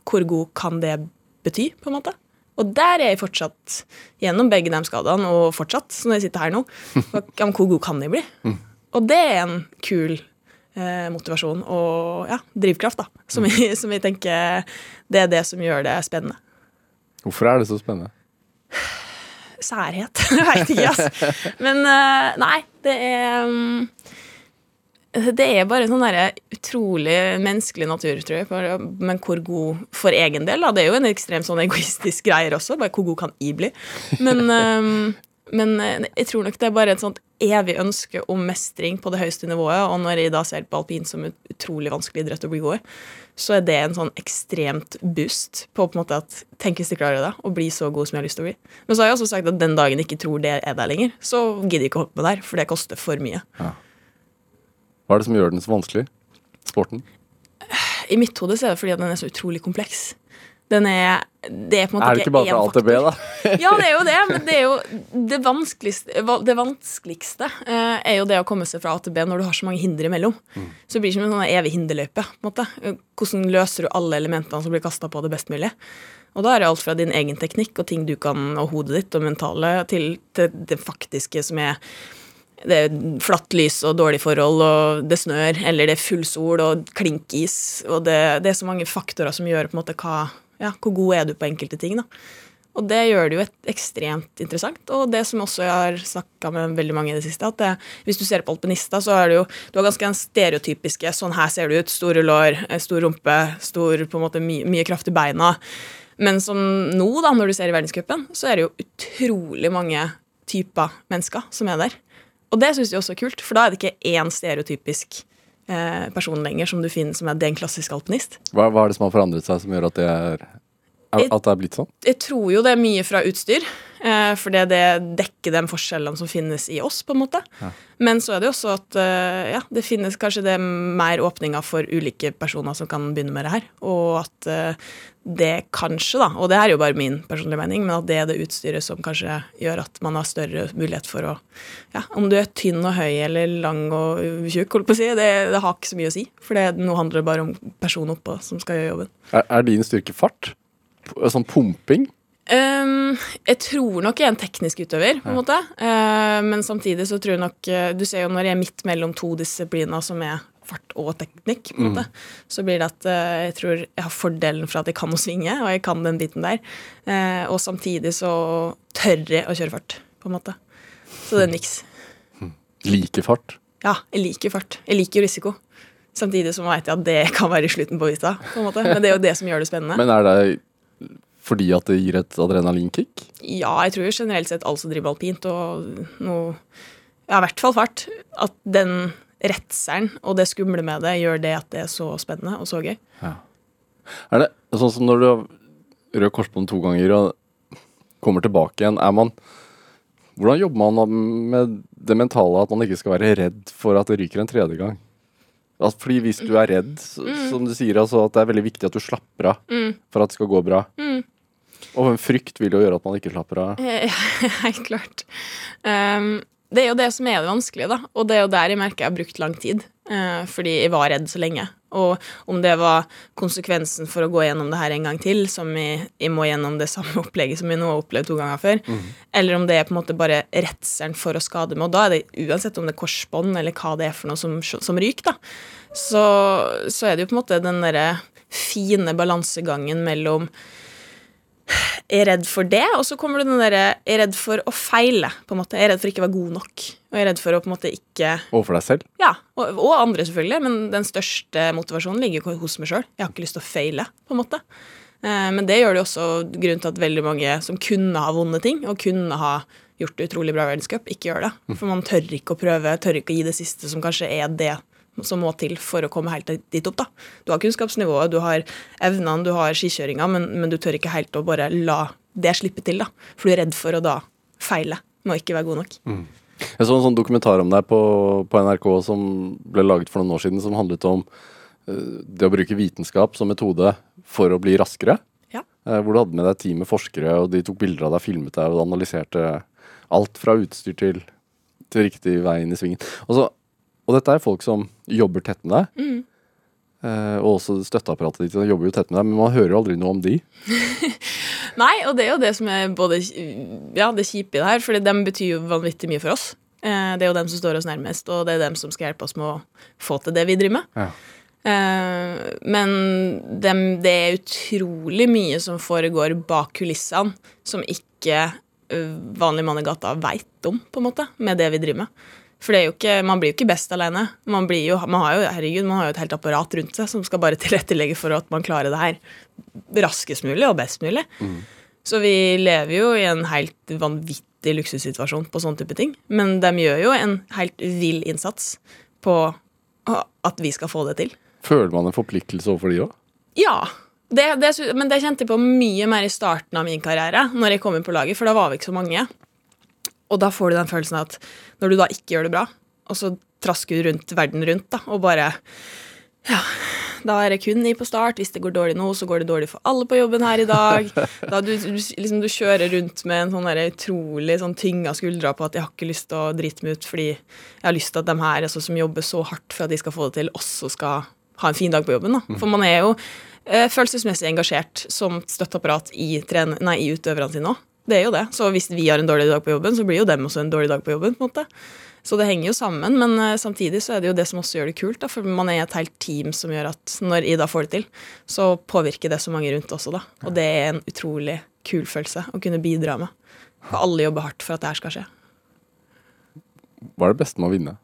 hvor god kan det bety, på en måte. Og der er jeg fortsatt, gjennom begge de skadene, og fortsatt, når jeg sitter her nå, hvor god kan jeg bli? Og det er en kul eh, motivasjon og ja, drivkraft, da, som jeg, som jeg tenker det er det som gjør det spennende. Hvorfor er det så spennende? Særhet. Jeg veit ikke, altså. Men eh, nei, det er mm, Det er bare en sånn der, utrolig menneskelig natur, tror jeg. For, Men hvor god for egen del, da. Det er jo en ekstremt sånn egoistisk greier også. Bare hvor god kan jeg bli? Men, um, men eh, jeg tror nok det er bare et sånt evig ønske om mestring på det høyeste nivået. Og når jeg da ser på alpin som en utrolig vanskelig idrett å bli god i, så er det en sånn ekstremt boost på på en måte at tenk hvis jeg klarer det, og bli så god som jeg har lyst til å bli. Men så har jeg også sagt at den dagen jeg ikke tror det er der lenger, så gidder jeg ikke å holde på der, for det koster for mye. Hva er det som gjør den så vanskelig? Sporten? I mitt hode så er det fordi at den er så utrolig kompleks. Den er Det er på en måte Er det ikke bare fra A til B, da? Ja, det er jo det, men det er jo det vanskeligste, det vanskeligste eh, er jo det å komme seg fra A til B når du har så mange hinder imellom. Så det blir som en sånn evig hinderløype. på en måte. Hvordan løser du alle elementene som blir kasta på det best mulig? Og da er det alt fra din egen teknikk og ting du kan, og hodet ditt og mentale, til, til det faktiske som er det er flatt lys og dårlig forhold, og det snør, eller det er full sol og klinkis. Og det, det er så mange faktorer som gjør på en måte hva, ja, hvor god er du på enkelte ting. da. Og det gjør det jo et, ekstremt interessant. Og det som også jeg har snakka med veldig mange i det siste, at det, hvis du ser på alpinister, så er det jo du har ganske den stereotypiske sånn her ser du ut, store lår, eh, stor rumpe, stor på en måte my, mye kraft i beina. Men som nå, da, når du ser i verdenscupen, så er det jo utrolig mange typer mennesker som er der. Og det syns jeg også er kult, for da er det ikke én stereotypisk eh, person lenger som du finner som er den klassiske klassisk alpinist. Hva, hva er det som har forandret seg som gjør at det er, at det er blitt sånn? Jeg tror jo det er mye fra utstyr, eh, fordi det dekker de forskjellene som finnes i oss, på en måte. Men så er det jo også at eh, ja, det finnes kanskje det mer åpninger for ulike personer som kan begynne med det her, og at eh, det kanskje, da, og det her er jo bare min personlige mening, men at det er det utstyret som kanskje gjør at man har større mulighet for å Ja, om du er tynn og høy eller lang og tjukk, holdt på å si, det, det har ikke så mye å si. For det, nå handler det bare om personen oppå som skal gjøre jobben. Er, er din styrke fart? P- Sånn pumping? Um, jeg tror nok jeg er en teknisk utøver, på en måte. Uh, men samtidig så tror jeg nok eh, Du ser jo når jeg er midt mellom to disipliner som er fart og teknikk, på en måte, så blir det at uh, jeg tror jeg har fordelen fra at jeg kan å svinge, og jeg kan den biten der. Uh, og samtidig så tør jeg å kjøre fart, på en måte. Så det er en miks. Like fart? ja, jeg liker fart. Jeg liker risiko. Samtidig som veit jeg at det kan være slutten på vita. På en måte. Men det er jo det som gjør det spennende. Men er det fordi at det gir et adrenalinkick? Ja, jeg tror generelt sett alle som driver alpint, og noe Ja, i hvert fall fart. At den redselen og det skumle med det gjør det at det er så spennende og så gøy. Er det sånn som når du har rød korsbånd to ganger og kommer tilbake igjen, er man Hvordan jobber man med det mentale at man ikke skal være redd for at det ryker en tredje gang? Altså, fordi hvis du er redd, så, som du sier, altså at det er veldig viktig at du slapper av for at det skal gå bra. Og en frykt vil jo gjøre at man ikke slapper av. Helt klart. Um, det er jo det som er det vanskelige, da. Og det er jo der jeg merker jeg har brukt lang tid. Uh, fordi jeg var redd så lenge. Og om det var konsekvensen for å gå gjennom det her en gang til, som jeg, jeg må gjennom det samme opplegget som jeg nå har opplevd to ganger før, eller om det er på en måte bare redselen for å skade meg. Og da er det uansett om det er korsbånd eller hva det er for noe som, som ryker, da, så, så er det jo på en måte den derre fine balansegangen mellom er redd for det, og så kommer det den derre er redd for å feile. på en måte. Jeg er redd for ikke å være god nok. Og jeg er redd for å på en måte ikke Overfor deg selv? Ja, og, og andre, selvfølgelig, men den største motivasjonen ligger hos meg sjøl. Jeg har ikke lyst til å feile, på en måte. Eh, men det gjør det også grunnen til at veldig mange som kunne ha vunnet ting, og kunne ha gjort det utrolig bra i verdenscup, ikke gjør det. For man tør ikke å prøve, tør ikke å gi det siste, som kanskje er det som må til for å komme helt dit opp. da. Du har kunnskapsnivået, du har evnene, du har skikjøringa, men, men du tør ikke helt å bare la det slippe til, da. For du er redd for å da feile med å ikke være god nok. Jeg så en sånn dokumentar om deg på, på NRK som ble laget for noen år siden, som handlet om uh, det å bruke vitenskap som metode for å bli raskere. Ja. Uh, hvor du hadde med deg et team med forskere, og de tok bilder av deg, filmet deg og analyserte alt fra utstyr til, til riktig vei inn i svingen. Og, så, og dette er folk som jobber tett med deg. Eh, og også støtteapparatet ditt De jobber jo tett med deg, men man hører jo aldri noe om de. Nei, og det er jo det som er både ja, det kjipe i det her, for de betyr jo vanvittig mye for oss. Eh, Det er jo dem som står oss nærmest, og det er dem som skal hjelpe oss med å få til det vi driver med. Ja. Eh, Men dem, det er utrolig mye som foregår bak kulissene, som ikke eh, vanlig mann i gata veit om, på en måte, med det vi driver med. For det er jo ikke, man blir jo ikke best alene. Man, blir jo, man, har jo, herregud, man har jo et helt apparat rundt seg som skal bare tilrettelegge for at man klarer det her raskest mulig og best mulig. Så vi lever jo i en helt vanvittig luksussituasjon på sånne type ting. Men de gjør jo en helt vill innsats på at vi skal få det til. Føler man en forpliktelse overfor de òg? Ja. Det, det, men det kjente jeg på mye mer i starten av min karriere, når jeg kom inn på laget, for da var vi ikke så mange. Og da får du den følelsen at når du da ikke gjør det bra, og så trasker du rundt verden rundt, da, og bare Ja, da er det kun ni på start. Hvis det går dårlig nå, så går det dårlig for alle på jobben her i dag. Da du, du, liksom, du kjører rundt med en sånn der utrolig sånn tynga skuldra på at jeg har ikke lyst til å drite meg ut fordi jeg har lyst til at de her altså, som jobber så hardt for at de skal få det til, også skal ha en fin dag på jobben. Da. For man er jo eh, følelsesmessig engasjert som støtteapparat i, nei, i utøverne sine òg. Det er jo det. Så hvis vi har en dårlig dag på jobben, så blir jo dem også en dårlig dag på jobben. på en måte. Så det henger jo sammen, men eh, samtidig så er det jo det som også gjør det kult. da, For man er et helt team som gjør at når Ida får det til, så påvirker det så mange rundt også, da. Og det er en utrolig kul følelse å kunne bidra med. Og alle jobber hardt for at det her skal skje. Hva er det beste med å vinne?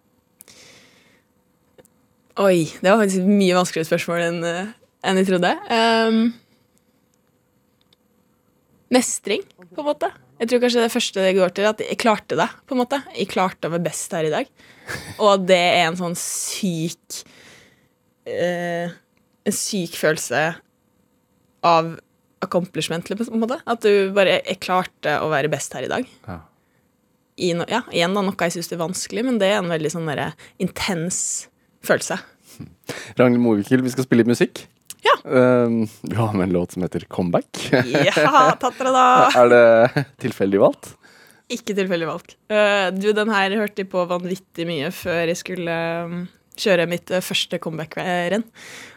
Oi, det var faktisk et mye vanskeligere spørsmål enn eh, enn jeg trodde. Um, mestring, på en måte. Jeg tror kanskje det første det går til, at jeg klarte det. på en måte. Jeg klarte å være best her i dag. Og det er en sånn syk eh, En syk følelse av accomplishment, på en måte. At du bare Jeg klarte å være best her i dag. Ja. I no, ja, igjen da, noe jeg syns er vanskelig, men det er en veldig sånn der, intens følelse. Ragnhild Mowinckel, vi skal spille litt musikk. Ja. Uh, du har med en låt som heter Comeback. Ja, tatt dere da! er det tilfeldig valgt? Ikke tilfeldig valgt. Uh, du, den her hørte jeg på vanvittig mye før jeg skulle um, kjøre mitt eh, første comeback-renn.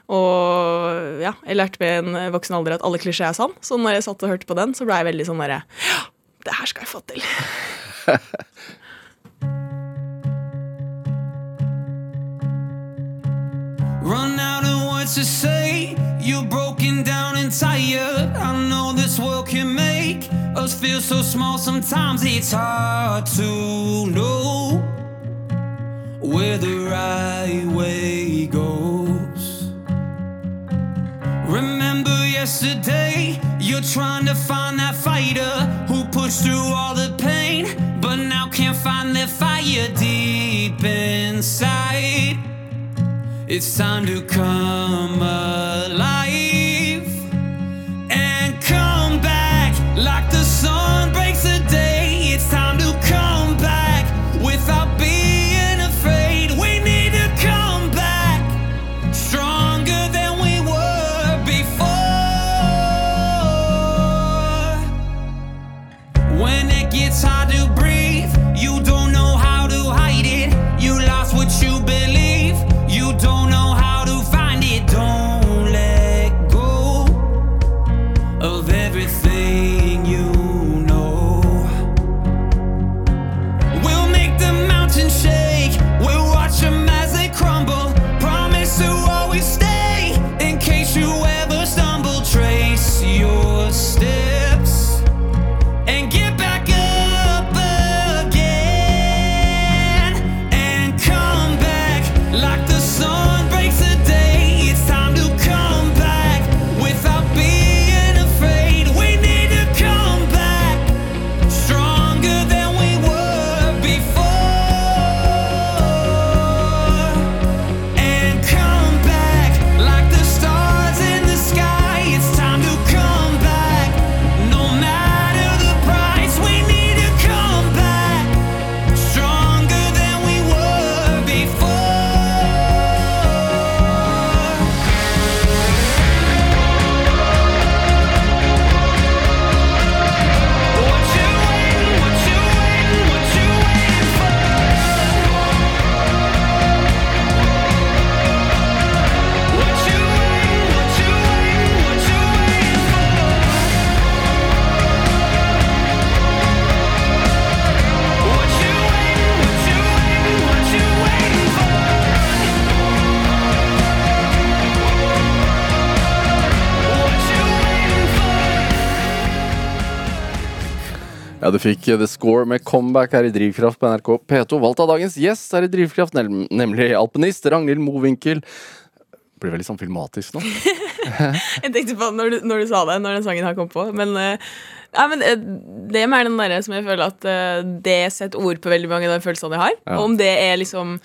Og ja, jeg lærte ved en voksen alder at alle klisjeer er sann, så når jeg satt og hørte på den, så ble jeg veldig sånn derre Ja, det her skal jeg få til. Run out of hard to say. You're broken down and tired. I know this world can make us feel so small. Sometimes it's hard to know where the right way goes. Remember yesterday, you're trying to find that fighter who pushed through all the pain, but now can't find that fire deep inside. It's time to come alive Ja, du fikk The Score med comeback her i Drivkraft på NRK P2. Valgt av dagens gjest her i Drivkraft, nemlig alpinist Ragnhild Mowinckel. Blir veldig sånn filmatisk nå. Jeg tenkte på når du, når du sa det, når den sangen her kom på. Men, eh, ja, men eh, det er mer den derre som jeg føler at eh, det setter ord på veldig mange av de følelsene jeg har. Ja. Og om det er liksom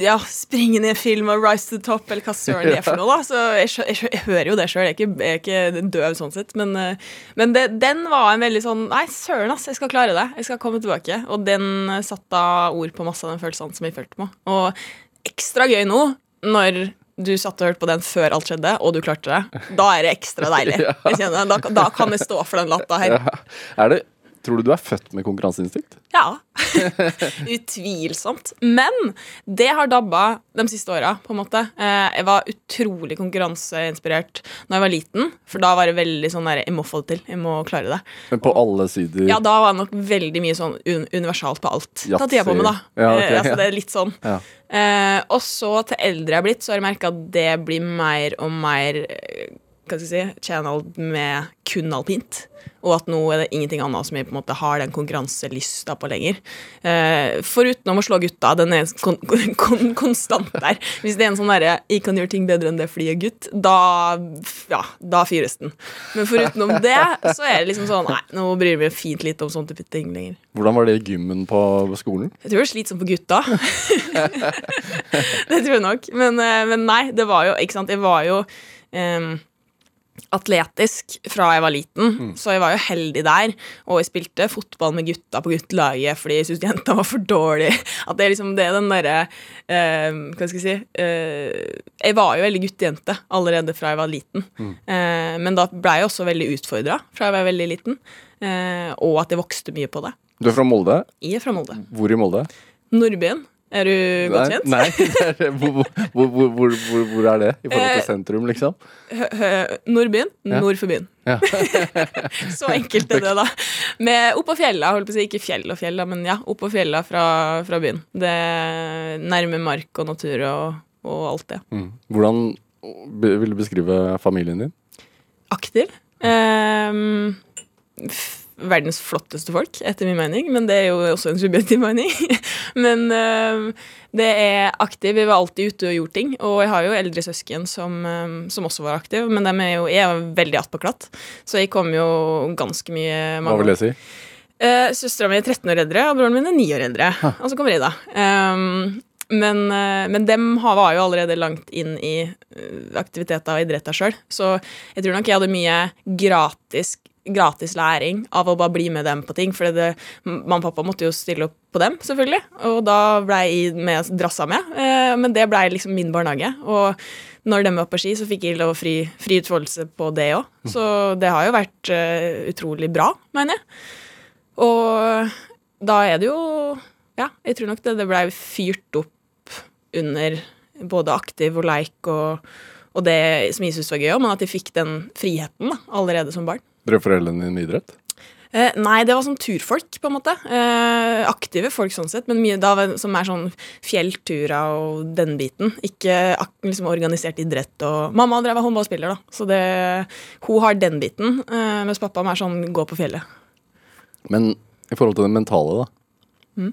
ja, springe ned film og rise to the top, eller hva søren det er for noe. da Så jeg, jeg, jeg hører jo det sjøl, jeg, er ikke- døv sånn sett. Men, eh, men det, den var en veldig sånn Nei, søren, ass, jeg skal klare det. Jeg skal komme tilbake. Og den satte da ord på masse av den følelsene som jeg følte på. Og ekstra gøy nå, når du satt og hørte på den før alt skjedde, og du klarte det. Da er det ekstra deilig. Da, da kan jeg stå for den latta her. Ja. Er det, tror du du er født med konkurranseinstinkt? Ja. Utvilsomt. Men det har dabba de siste åra, på en måte. Eh, Jeg var utrolig konkurranseinspirert da jeg var liten, for da var det veldig sånn der Jeg må få det til. Jeg må klare det. Men på alle sider? Ja, da var det nok veldig mye sånn un universalt på alt. Ta Yatzy. tida på meg, da. Ja, okay, Eh, altså, det er litt sånn. Ja. Eh, og så, til eldre jeg er blitt, så har jeg merka at det blir mer og mer eh, hva skal jeg si, channeled med kun alpint. Og at nå er det ingenting annet som jeg på en måte har den konkurranselysta på lenger. Eh, foruten om å slå gutta, den er kon kon kon konstant der. Hvis det er en sånn derre 'jeg kan gjøre ting bedre enn det fordi jeg er gutt', da, ja, da fyres den. Men forutenom det, så er det liksom sånn Nei, nå bryr jeg meg fint litt om sånne type ting lenger. Hvordan var det i gymmen på skolen? Jeg tror det er slitsomt for gutta. det tror jeg nok. Men, eh, men nei, det var jo Ikke sant, jeg var jo em, atletisk fra jeg var liten, så jeg var jo heldig der. Og jeg spilte fotball med gutta på guttelaget fordi jeg syntes jenta var for dårlig. At det er liksom det er den derre uh, Hva skal jeg si uh, Jeg var jo veldig guttejente allerede fra jeg var liten. Eh, men da ble jeg også veldig utfordra fra jeg var veldig liten. Og at jeg vokste mye på det. Du er fra Molde. Jeg er fra Molde. Hvor i Molde? Nordbyen. Er du godt kjent? Nei, nei hvor, hvor, hvor, hvor, er det i forhold til Eh, sentrum, liksom? Nordbyen, Ja. nord for byen. Ja. Så enkelt er det, da. Med Oppå fjella, holdt på å si. Ikke fjell og fjell, men ja, oppå fjella fra, fra byen. Det nærmer Nærme mark og natur og, og alt det. Mm. Hvordan vil du beskrive familien din? Aktiv. F verdens flotteste folk, etter min mening. Men det er jo også en subjektiv mening. men eh, det er aktiv. Vi var alltid ute og gjorde ting. Og jeg har jo eldre søsken som, eh, som også var aktive, men de er jo, jeg er veldig attpåklatt. Så jeg kom jo ganske mye Hva vil det si? Uh, Søstera mi er 13 år eldre, og broren min er 9 år eldre. Og så kommer jeg, da. Um, men, uh, men dem var jo allerede langt inn i aktiviteter og idretter sjøl, så jeg tror nok jeg hadde mye gratis, gratis læring av å bare bli med dem på ting. For det, mamma og pappa måtte jo stille opp på dem, selvfølgelig. Og da ble jeg drassa med. Uh, men det ble liksom min barnehage. Og når de var på ski, så fikk jeg lov å fri, fri utfoldelse på det òg. Så det har jo vært uh, utrolig bra, mener jeg. Og da er det jo Ja, jeg tror nok det, det blei fyrt opp under både aktiv og leik og, og det som jeg syntes var gøy men at jeg fikk den friheten da, allerede som barn. Drev foreldrene dine idrett? Eh, nei, det var sånn turfolk, på en måte. Eh, aktive folk sånn sett, men mye da som er sånn fjellturer og den biten. Ikke liksom organisert idrett og Mamma drev av håndballspiller, da, så det, hun har den biten, eh, mens pappa er sånn gå på fjellet. Men i forhold til det mentale, da. Mm.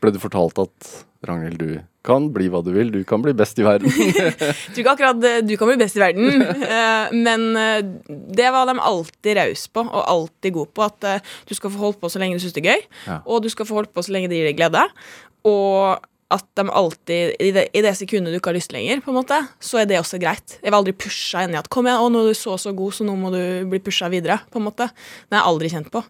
Ble, du fortalt at Ragnhild, du kan bli hva du vil, du kan bli best i verden? Jeg tror ikke akkurat eh, du kan bli best i verden, eh, men eh, det var de alltid rause på, og alltid gode på. At du skal få holdt på så lenge du syns det er gøy, Ja. og du skal få holdt på så lenge det gir deg glede. Og at de alltid, i det, i det sekundet du ikke har lyst lenger, på en måte, så er det også greit. Jeg var aldri pusha inn i at 'kom igjen, å, nå er du så så god, så nå må du bli pusha videre'. på en måte. Det har jeg aldri kjent på.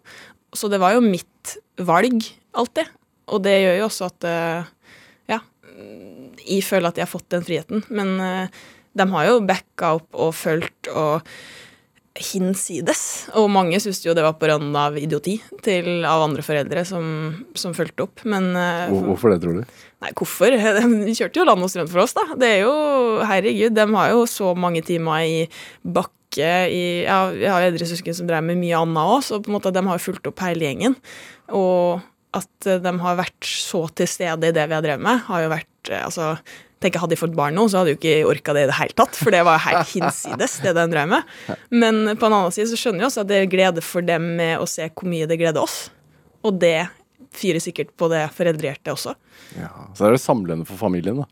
Så det var jo mitt valg, alltid. Og det gjør jo også at eh, ja, jeg føler at jeg har fått den friheten. Men eh, de har jo backa opp og fulgt og hinsides. Og mange syntes jo det var på randen av idioti til, av andre foreldre som, som fulgte opp. Men eh, Hvorfor det, tror du? Nei, hvorfor? De kjørte jo land og strøm for oss, da. Det er jo, herregud, de har jo så mange timer i bakke i Ja, vi har eldre søsken som drev med mye annet òg, så på en måte de har jo fulgt opp hele gjengen. Og at eh, de har vært så til stede i det vi har drevet med, har jo vært eh, Altså, tenk Hadde de fått barn nå, så hadde de jo ikke orka det i det hele tatt, for det var helt hinsides, det de drev med. Men på en annen side så skjønner vi også at det er glede for dem med å se hvor mye det gleder oss. Og det fyrer sikkert på det foreldrehjertet også. Ja. Så er det samlende for familien, da.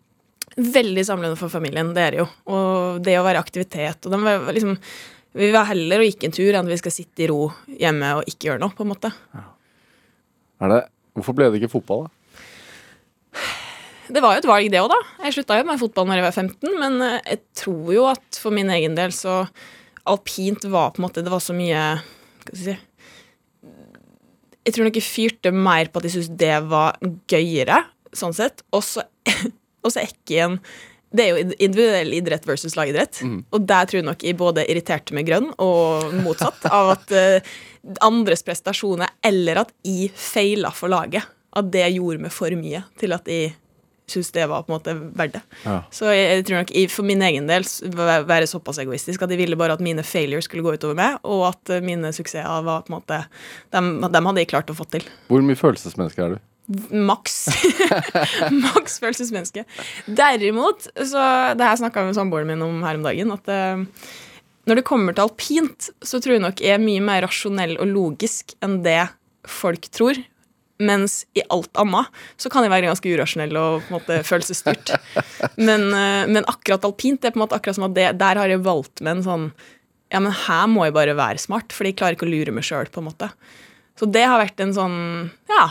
Veldig samlende for familien, det er det jo. Og det å være aktivitet. Og de var liksom, vi vil heller å gikk en tur enn at vi skal sitte i ro hjemme og ikke gjøre noe, på en måte. Er det, hvorfor ble det ikke fotball, da? Det var jo et valg, det òg, da. Jeg slutta jo med fotball når jeg var 15, men eh, jeg tror jo at for min egen del så Alpint var på en måte Det var så mye Hva skal jeg si Jeg tror nok jeg fyrte mer på at jeg syntes det var gøyere, sånn sett. Og så er ikke en det er jo individuell idrett versus lagidrett. Og der tror jeg nok jeg både irriterte meg grønn og motsatt av at eh, andres prestasjoner, eller at jeg feila for laget, at det gjorde meg for mye til at jeg syntes det var på en måte verdt det. Ja. Så jeg, jeg tror nok jeg for min egen del være såpass egoistisk at jeg ville bare at mine failures skulle gå utover meg, og at eh, mine suksesser var på en måte dem, dem hadde jeg klart å få til. Hvor mye følelsesmenneske er du? Maks. Maks følelsesmenneske. Derimot, så Det her snakka jeg med samboeren min om her om dagen, at eh, når det kommer til alpint, så tror jeg nok jeg er mye mer rasjonell og logisk enn det folk tror. Mens i alt annet så kan jeg være ganske urasjonell og på en måte følelsesstyrt. Men, eh, men akkurat alpint det er på en måte akkurat som at det, der har jeg valgt med en sånn Ja, men her må jeg bare være smart, for jeg klarer ikke å lure meg sjøl, på en måte. Så det har vært en sånn Ja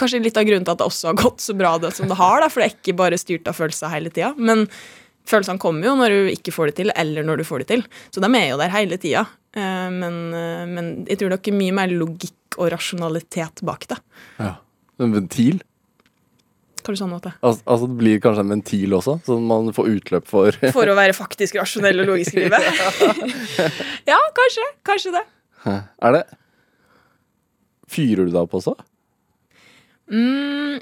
kanskje litt av grunnen til at det også har gått så bra det som det har, da, for det er ikke bare styrt av følelser hele tida. Men følelsene kommer jo når du ikke får det til, eller når du får det til. Så de er jo der hele tida. Eh, Men, eh, men jeg tror det er mye mer logikk og rasjonalitet bak det. Ja. En ventil? Det sånn at det? Altså, altså det blir kanskje en ventil også, sånn man får utløp for For å være faktisk rasjonell og logisk i livet. ja, kanskje. Kanskje det. Er det Fyrer du deg opp også? Mm,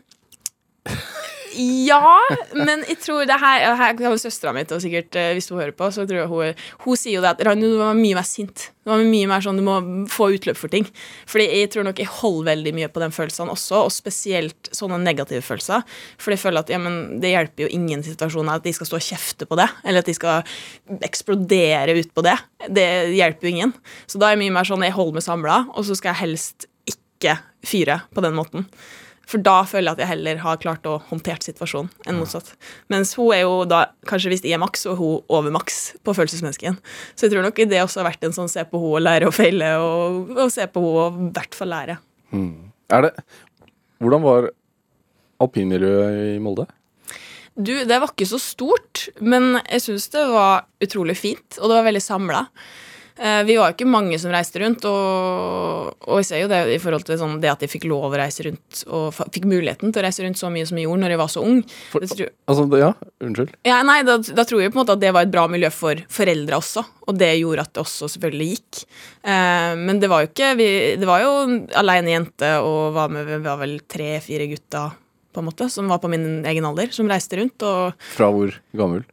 Ja, men jeg tror det her Her kommer søstera mi sikkert eh, Hvis hun hører på, så tror jeg hun Hun sier jo det at Ragnhild, du var mye mer sint. Du var mye mer sånn Du må få utløp for ting. Fordi jeg tror nok jeg holder veldig mye på den følelsene også, og spesielt sånne negative følelser. For jeg føler at ja, det hjelper jo ingen situasjoner at de skal stå og kjefte på det, eller at de skal eksplodere ut på det. Det hjelper jo ingen. Så da er jeg mye mer sånn jeg holder meg samla, og så skal jeg helst ikke fyre på den måten. For da føler jeg at jeg heller har klart å håndtert situasjonen enn motsatt. Mens hun er jo da, kanskje hvis jeg er maks, er hun over maks på følelsesmennesken. Så jeg tror nok det også har vært en sånn se på henne og lære og feile, og, og se på henne og i hvert fall lære. Er det Hvordan var alpinmiljøet i Molde? Du, det var ikke så stort, men jeg syns det var utrolig fint, og det var veldig samla. Eh, Vi var jo ikke mange som reiste rundt, og, og jeg ser jo det i forhold til sånn, det at jeg fikk lov å reise rundt, og fikk muligheten til å reise rundt så mye som jeg gjorde når jeg var så ung. For, Det tror- altså, ja, unnskyld. Ja, nei, da, da tror jeg på en måte at det var et bra miljø for foreldre også, og det gjorde at det også selvfølgelig gikk. Eh, men det var jo ikke vi, Det var jo aleine jente og var med, vi var vel tre-fire gutter på en måte, som var på min egen alder, som reiste rundt. Og Fra hvor gammel?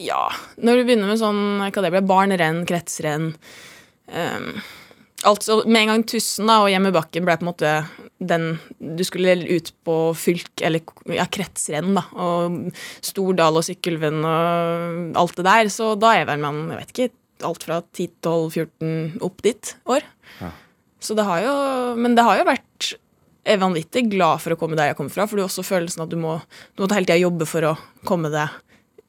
Ja, når du begynner med sånn hva det ble, barnrenn, kretsrenn um, Altså, Med en gang Tussen da, og Hjemmebakken ble på en måte den Du skulle ut på fylk, eller ja, kretsrenn, da, og Stordal og Sykkylven og alt det der, så da er vel man, jeg vet ikke, alt fra 10-12-14 opp dit år. Så det har jo Men det har jo vært jeg er vanvittig glad for å komme der jeg kommer fra, for du har også følelsen at du må, du må hele tida jobbe for å komme deg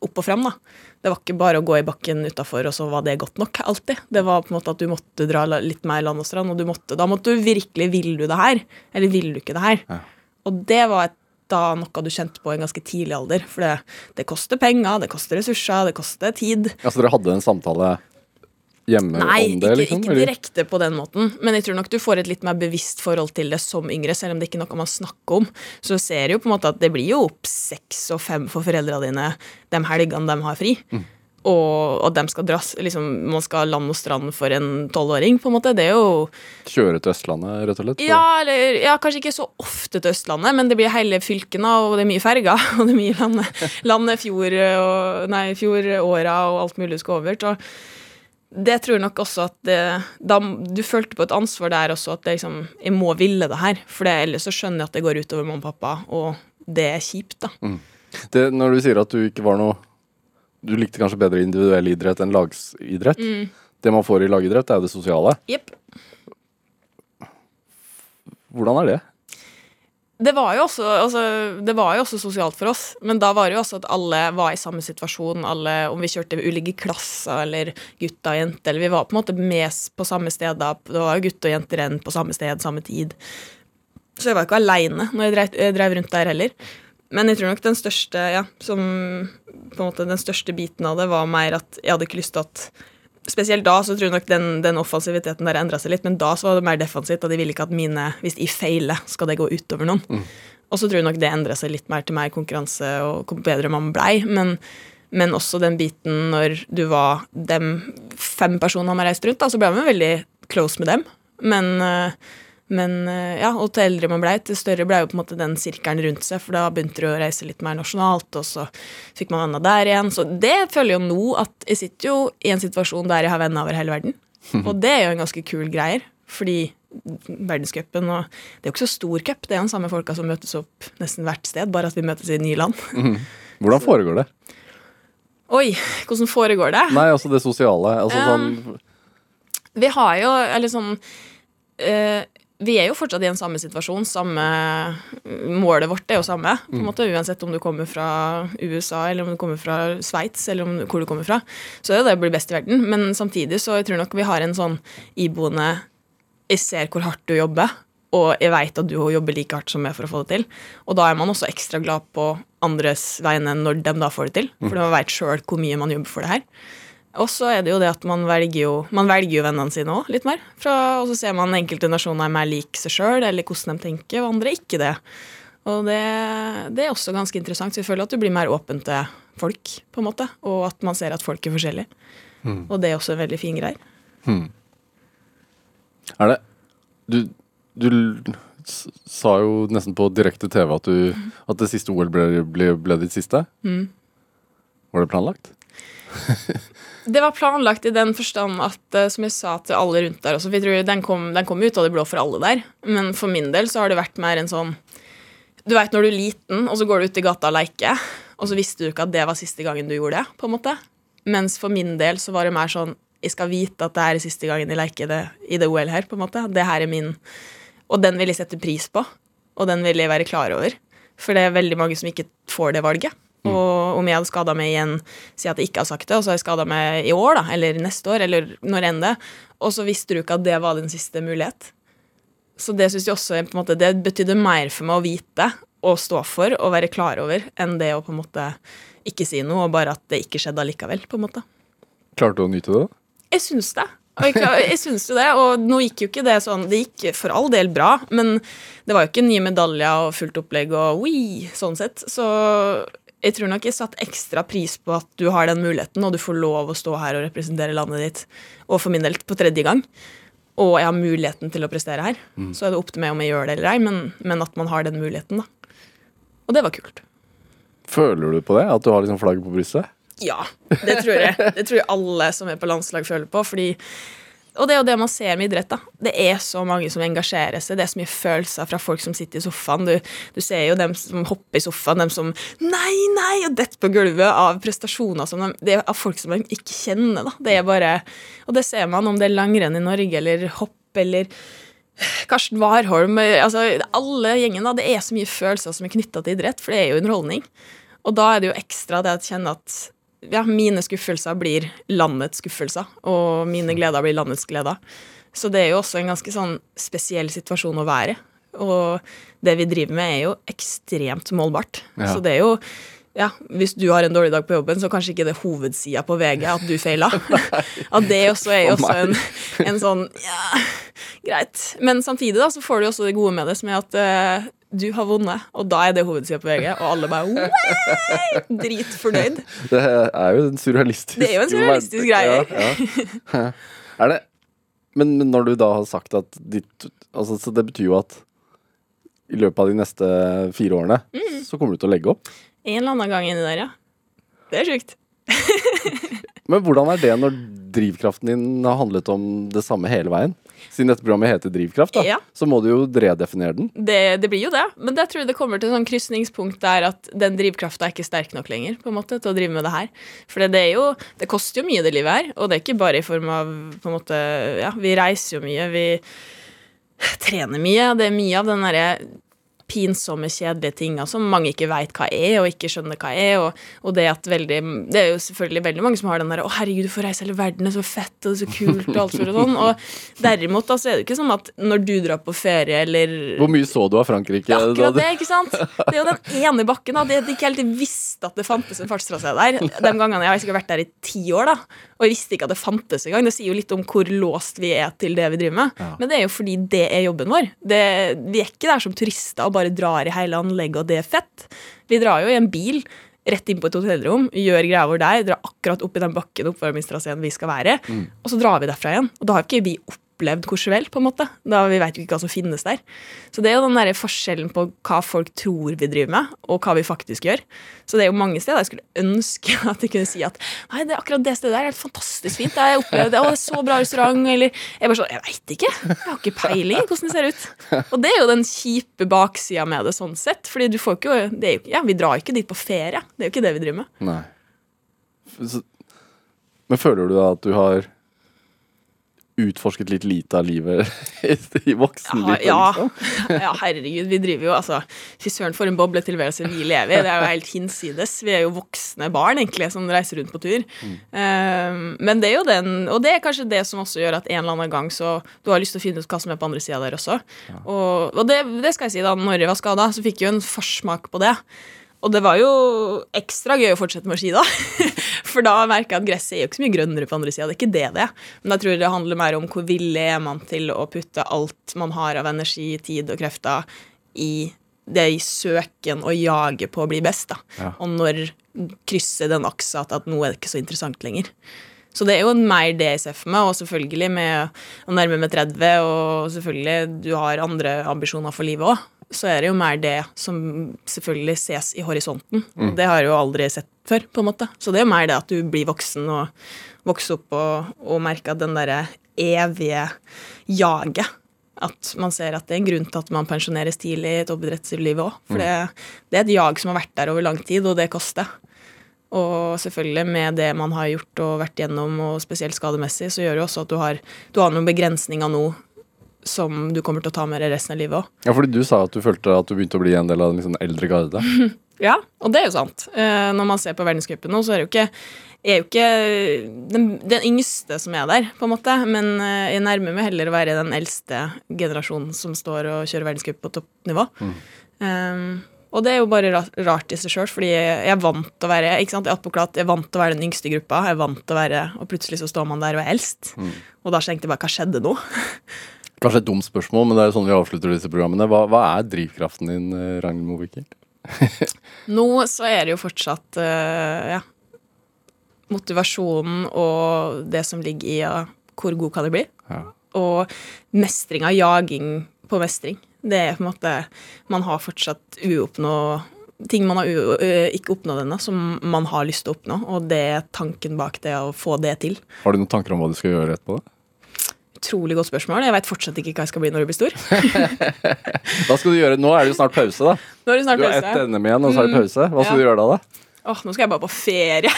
opp og fram. da. Det var ikke bare å gå i bakken utafor, og så var det godt nok. alltid. Det var på en måte at du måtte dra litt mer land og strand, og du måtte, da måtte du virkelig Vil du det her, eller vil du ikke det her? Ja. Og det var et, da noe du kjente på i en ganske tidlig alder. For det, det koster penger, det koster ressurser, det koster tid. Ja, Så dere hadde en samtale hjemme Nei, om det, ikke, liksom? ikke eller? direkte på den måten, men jeg tror nok du får et litt mer bevisst forhold til det som yngre, selv om det ikke er noe man snakker om. Så ser du jo på en måte at det blir jo opp seks og fem for foreldrene dine de helgene de har fri. Mm. Og, at de skal dras, liksom, man skal land og strand for en tolvåring, på en måte. Det er jo Kjøre til Østlandet, rett og slett? ja, eller, ja, kanskje ikke så ofte til Østlandet, men det blir hele fylkene, og det er mye ferger, og det er mye land, landet fjord, og, nei, fjordåra og alt mulig du skal over. Så det tror jeg nok også at det, da, Du følte på et ansvar der også, at det liksom, jeg må ville det her. For det, ellers så skjønner jeg at det går utover mamma og pappa, og det er kjipt, da. Det, når du sier at du ikke var noe Du likte kanskje bedre individuell idrett enn lagsidrett. Mm. Det man får i lagidrett, er jo det sosiale. Yep. Hvordan er det? Det var, også, altså, det var jo også sosialt for oss, men da var det jo også at alle var i samme situasjon. Alle, om vi kjørte ulike klasser, eller gutter og jenter, eller vi var på en måte med på samme sted da. Det var jo gutter og jenter enn på samme sted, samme tid. Så jeg var ikke aleine når jeg drev, jeg drev rundt der heller. Men jeg tror nok den største ja, som, på en måte den største biten av det var mer at jeg hadde ikke lyst til at Spesielt da så tror jeg nok den, den offensiviteten der endra seg litt, men da så var det mer defensivt, og de ville ikke at mine Hvis de feiler, skal det gå utover noen. Og så tror jeg nok det endra seg litt mer til mer konkurranse og hvor bedre man blei. Men, men også den biten når du var de fem personene man reiste rundt, da, så ble man veldig close med dem. Men, eh, men eh, ja, og til eldre man blei, til større blei jo på en måte den sirkelen rundt seg, for da begynte du å reise litt mer nasjonalt, og så fikk man venner der igjen. Så det føler jo nå at jeg sitter jo i en situasjon der jeg har venner over hele verden. Og det er jo en ganske kul greier, fordi verdenscupen og Det er jo ikke så stor cup, det er jo de samme folka som møtes opp nesten hvert sted, bare at vi møtes i nye land. Hvordan foregår det? Oi, hvordan foregår det? Nei, altså det sosiale. Altså sånn um, Vi har jo, eller sånn eh, Vi er jo fortsatt i en samme situasjon. Samme Målet vårt er jo samme. på en måte, Uansett om du kommer fra USA, eller om du kommer fra Sveits, eller om, hvor du kommer fra. Så er det det å bli best i verden. Men samtidig så jeg tror nok vi har en sånn iboende Jeg ser hvor hardt du jobber, og jeg veit at du jobber like hardt som meg for å få det til. Og da er man også ekstra glad på andres vegne når de da får det til. For man veit sjøl hvor mye man jobber for det her. Og så er det jo det at man velger jo, man velger jo vennene sine òg, litt mer. Fra, og så ser man enkelte nasjoner er mer lik seg sjøl, eller hvordan de tenker, og andre ikke det. Og det, det er også ganske interessant. Så jeg føler at du blir mer åpen til folk, på en måte. Og at man ser at folk er forskjellige. Og det er også en veldig fin greie. Er det du, du sa jo nesten på direkte TV at, du, at det siste OL ble, ble, ble ditt siste. Mm. Var det planlagt? Det var planlagt i den forstand at, eh, som jeg sa til alle rundt der også, for tror den kom, den kom ut av det blå for alle der, men for min del så har det vært mer en sånn Du veit når du er liten, og så går du ut i gata og leker, og så visste du ikke at det var siste gangen du gjorde det, på en måte. Mens for min del så var det mer sånn Jeg skal vite at det er siste gangen jeg leker det i det OL her, på en måte. Det her er min Og den vil jeg sette pris på, og den vil jeg være klar over. For det er veldig mange som ikke får det valget. Og om jeg hadde skada meg igjen, si at jeg ikke har sagt det, og så har jeg skada meg i år, da, eller neste år, eller når enn det, og så visste du ikke at det var din siste mulighet. Så det synes jeg også på en måte, det betydde mer for meg å vite og stå for og være klar over enn det å på en måte ikke si noe, og bare at det ikke skjedde allikevel. på en måte. Klarte du å nyte det? Jeg syns det. Og jeg, jeg syns jo det, og nå gikk jo ikke det sånn Det gikk for all del bra, men det var jo ikke nye medaljer og fullt opplegg og oui, sånn sett. Så jeg tror nok jeg satte ekstra pris på at du har den muligheten, og du får lov å stå her og representere landet ditt, og for min del på tredje gang. Og jeg har muligheten til å prestere her. Så er det opp til meg om jeg gjør det eller ei, men, men at man har den muligheten, da. Og det var kult. Føler du på det? At du har liksom flagget på brystet? Ja, det tror jeg. Det tror jeg alle som er på landslag føler på. Fordi, og det er jo det man ser med idrett. da. Det er så mange som engasjerer seg. Det er så mye følelser fra folk som sitter i sofaen. Du, du ser jo dem som hopper i sofaen, dem som Nei, nei! Og detter på gulvet av prestasjoner som de, det er av folk som de ikke kjenner. da. Det er bare, Og det ser man om det er langrenn i Norge eller hopp eller Karsten Warholm altså Alle gjengen. da, Det er så mye følelser som er knytta til idrett, for det er jo underholdning. Og da er det jo ekstra det at jeg kjenner at ja, mine skuffelser blir landets skuffelser, og mine gleder blir landets gleder. Så det er jo også en ganske sånn spesiell situasjon å være. Og det vi driver med, er jo ekstremt målbart. Ja. Så det er jo ja, Hvis du har en dårlig dag på jobben, så kanskje ikke det hovedsida på VG at du feila. At det også er jo også en, en sånn Ja, greit. Men samtidig da, så får du også det gode med det, som er at eh, du har vunnet, og da er det hovedsida på VG, og alle bare Way! Dritfornøyd. Det er jo en surrealistisk Det er jo en surrealistisk greie. Ja, ja. Er det Men men når du da har sagt at ditt altså, Så det betyr jo at i løpet av de neste fire årene Mm. så kommer du til å legge opp. En eller annen gang inni der, ja. Det er sjukt. Men hvordan er det når drivkraften din har handlet om det samme hele veien? Siden dette programmet heter Drivkraft, da, Ja. så må du jo redefinere den. Det, det blir jo det, men jeg tror det kommer til sånn krysningspunkt der at den drivkrafta er ikke sterk nok lenger på en måte, til å drive med det her. For det er jo, det koster jo mye, det livet her, og det er ikke bare i form av på en måte, ja, Vi reiser jo mye, vi trener mye. Det er mye av den derre pinsomme, kjedelige tinga som mange ikke veit hva er, og ikke skjønner hva er. Og, og det at veldig Det er jo selvfølgelig veldig mange som har den derre 'Å, herregud, du får reise hele verden, det er så fett, og det er så kult', og alt for og sånn. Og derimot da, så er det jo ikke sånn at når du drar på ferie, eller Hvor mye så du av Frankrike? det da akkurat det, ikke sant? Det er jo den ene bakken. da, Det at ikke helt visste at det fantes en fartstrasé der. De gangene Jeg har sikkert vært der i ti år, da, og jeg visste ikke at det fantes engang. Det sier jo litt om hvor låst vi er til det vi driver med. Ja. Men det er jo fordi det er jobben vår. Det, vi er ikke der som turister bare drar i hele anlegget, og det er fett. Vi drar jo i en bil rett inn på et hotellrom, gjør greia vår der, drar akkurat opp i den bakken oppvarmingstraseen vi skal være, og så drar vi derfra igjen. Og da har ikke vi opplevd Courchevel, på en måte. Da vi vet jo ikke hva som finnes der. Så det er jo den der forskjellen på hva folk tror vi driver med, og hva vi faktisk gjør. Så det er jo mange steder jeg skulle ønske at jeg kunne si at nei, det er akkurat det stedet der er helt fantastisk fint. Jeg har opplevd det, å, det er så bra restaurant, eller Jeg bare sånn, jeg veit ikke. Jeg har ikke peiling hvordan det ser ut. Og det er jo den kjipe baksida med det sånn sett. Fordi du får ikke jo, Ja, vi drar ikke dit på ferie. Det er jo ikke det vi driver med. Nei. Men føler du da at du har utforsket litt lite av livet i voksenlivet? Ja, liksom? ja, herregud, vi driver jo altså Fy søren, for en bobletilværelse vi lever i. Det er jo helt hinsides. Vi er jo voksne barn, egentlig, som reiser rundt på tur. Eh, men det er jo den Og det er kanskje det som også gjør at en eller annen gang så Du har lyst til å finne ut hva som er på andre sida der også. Og, og det, det skal jeg si, da når jeg var skada, så fikk jeg jo en forsmak på det. Og det var jo ekstra gøy å fortsette med ski, da. For da merka jeg at gresset er jo ikke så mye grønnere på andre sida. Det er ikke det det er. Men jeg tror det handler mer om hvor villig er man til å putte alt man har av energi, tid og krefter i det i søken og jaget på å bli best. da. Ja. Og når krysser den aksa at, at nå er det ikke så interessant lenger. Så det er jo mer det jeg ser for meg, og selvfølgelig med å nærme meg 30, og selvfølgelig du har andre ambisjoner for livet òg, så er det jo mer det som selvfølgelig ses i horisonten. Det har jeg jo aldri sett før, på en måte. Så det er jo mer det at du blir voksen og vokser opp og, og merker at den derre evige jaget at man ser at det er en grunn til at man pensjoneres tidlig i toppidrettslivet òg. For det, det er et jag som har vært der over lang tid, og det koster. Og selvfølgelig med det man har gjort og vært gjennom, og spesielt skademessig, så gjør det jo også at du har, du har noen begrensninger nå som du kommer til å ta med deg resten av livet òg. Ja, fordi du sa at du følte at du begynte å bli en del av den liksom eldre garde. Ja, og det er jo sant. Eh, når man ser på verdenscupen nå, så er det jo ikke jeg er jo ikke den, den yngste som er der, på en måte, men eh, jeg nærmer meg heller å være den eldste generasjonen som står og kjører verdenscup på toppnivå. Um, og det er jo bare rart i seg sjøl, fordi jeg er vant til å være ikke sant, jeg er jeg er vant til å være den yngste gruppa, jeg er vant til å være, og plutselig så står man der og er eldst. Og da tenkte jeg bare hva skjedde nå? Kanskje et dumt spørsmål, men det er jo sånn vi avslutter disse programmene. Hva, hva er drivkraften din, eh, Ragnhild Mowinckel? Nå så er det jo fortsatt uh, ja, motivasjonen og det som ligger i uh, hvor god kan jeg bli, Ja. og mestringa, jaging på mestring. Det er på en måte Man har fortsatt uoppnå ting man har ikke oppnådd ennå, som man har lyst til å oppnå, og det er tanken bak det å få det til. Har du noen tanker om hva du skal gjøre etterpå? da? Utrolig godt spørsmål. Jeg veit fortsatt ikke hva jeg skal bli når jeg blir stor. Hva skal du gjøre? Nå er det jo snart pause, da. Nå er det snart pause. Du har ett. NM igjen, og så er det pause. Hva skal Ja. du gjøre da, da? Åh, nå skal jeg bare på ferie.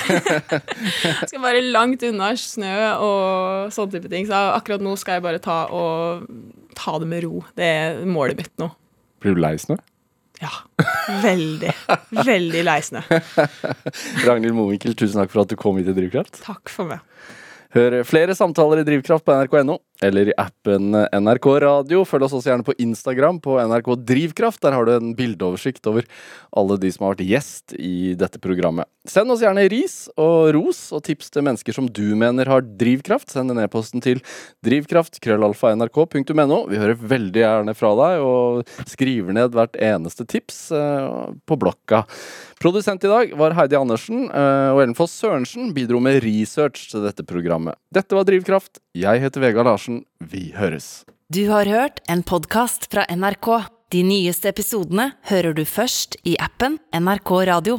jeg skal bare langt unna snø og sånne type ting. Så akkurat nå skal jeg bare ta, og, ta det med ro. Det er målet mitt nå. Blir du lei snø? Ja. Veldig, veldig lei snø. Ragnhild Mowinckel, tusen takk for at du kom hit til Drivkraft. Takk for meg. Hør flere samtaler i Drivkraft på nrk.no eller i appen NRK Radio. Følg oss også gjerne på Instagram på NRK Drivkraft. Der har du en bildeoversikt over alle de som har vært gjest i dette programmet. Send oss gjerne ris og ros og tips til mennesker som du mener har drivkraft. Send en e-posten til drivkraft.krøllalfa.nrk.no. Vi hører veldig gjerne fra deg og skriver ned hvert eneste tips eh, på blokka. Produsent i dag var Heidi Andersen, eh, og Ellen Foss Sørensen bidro med research til dette programmet. Dette var Drivkraft. Jeg heter Vegard Larsen. Vi høres. Du har hørt en podkast fra NRK. De nyeste episodene hører du først i appen NRK Radio.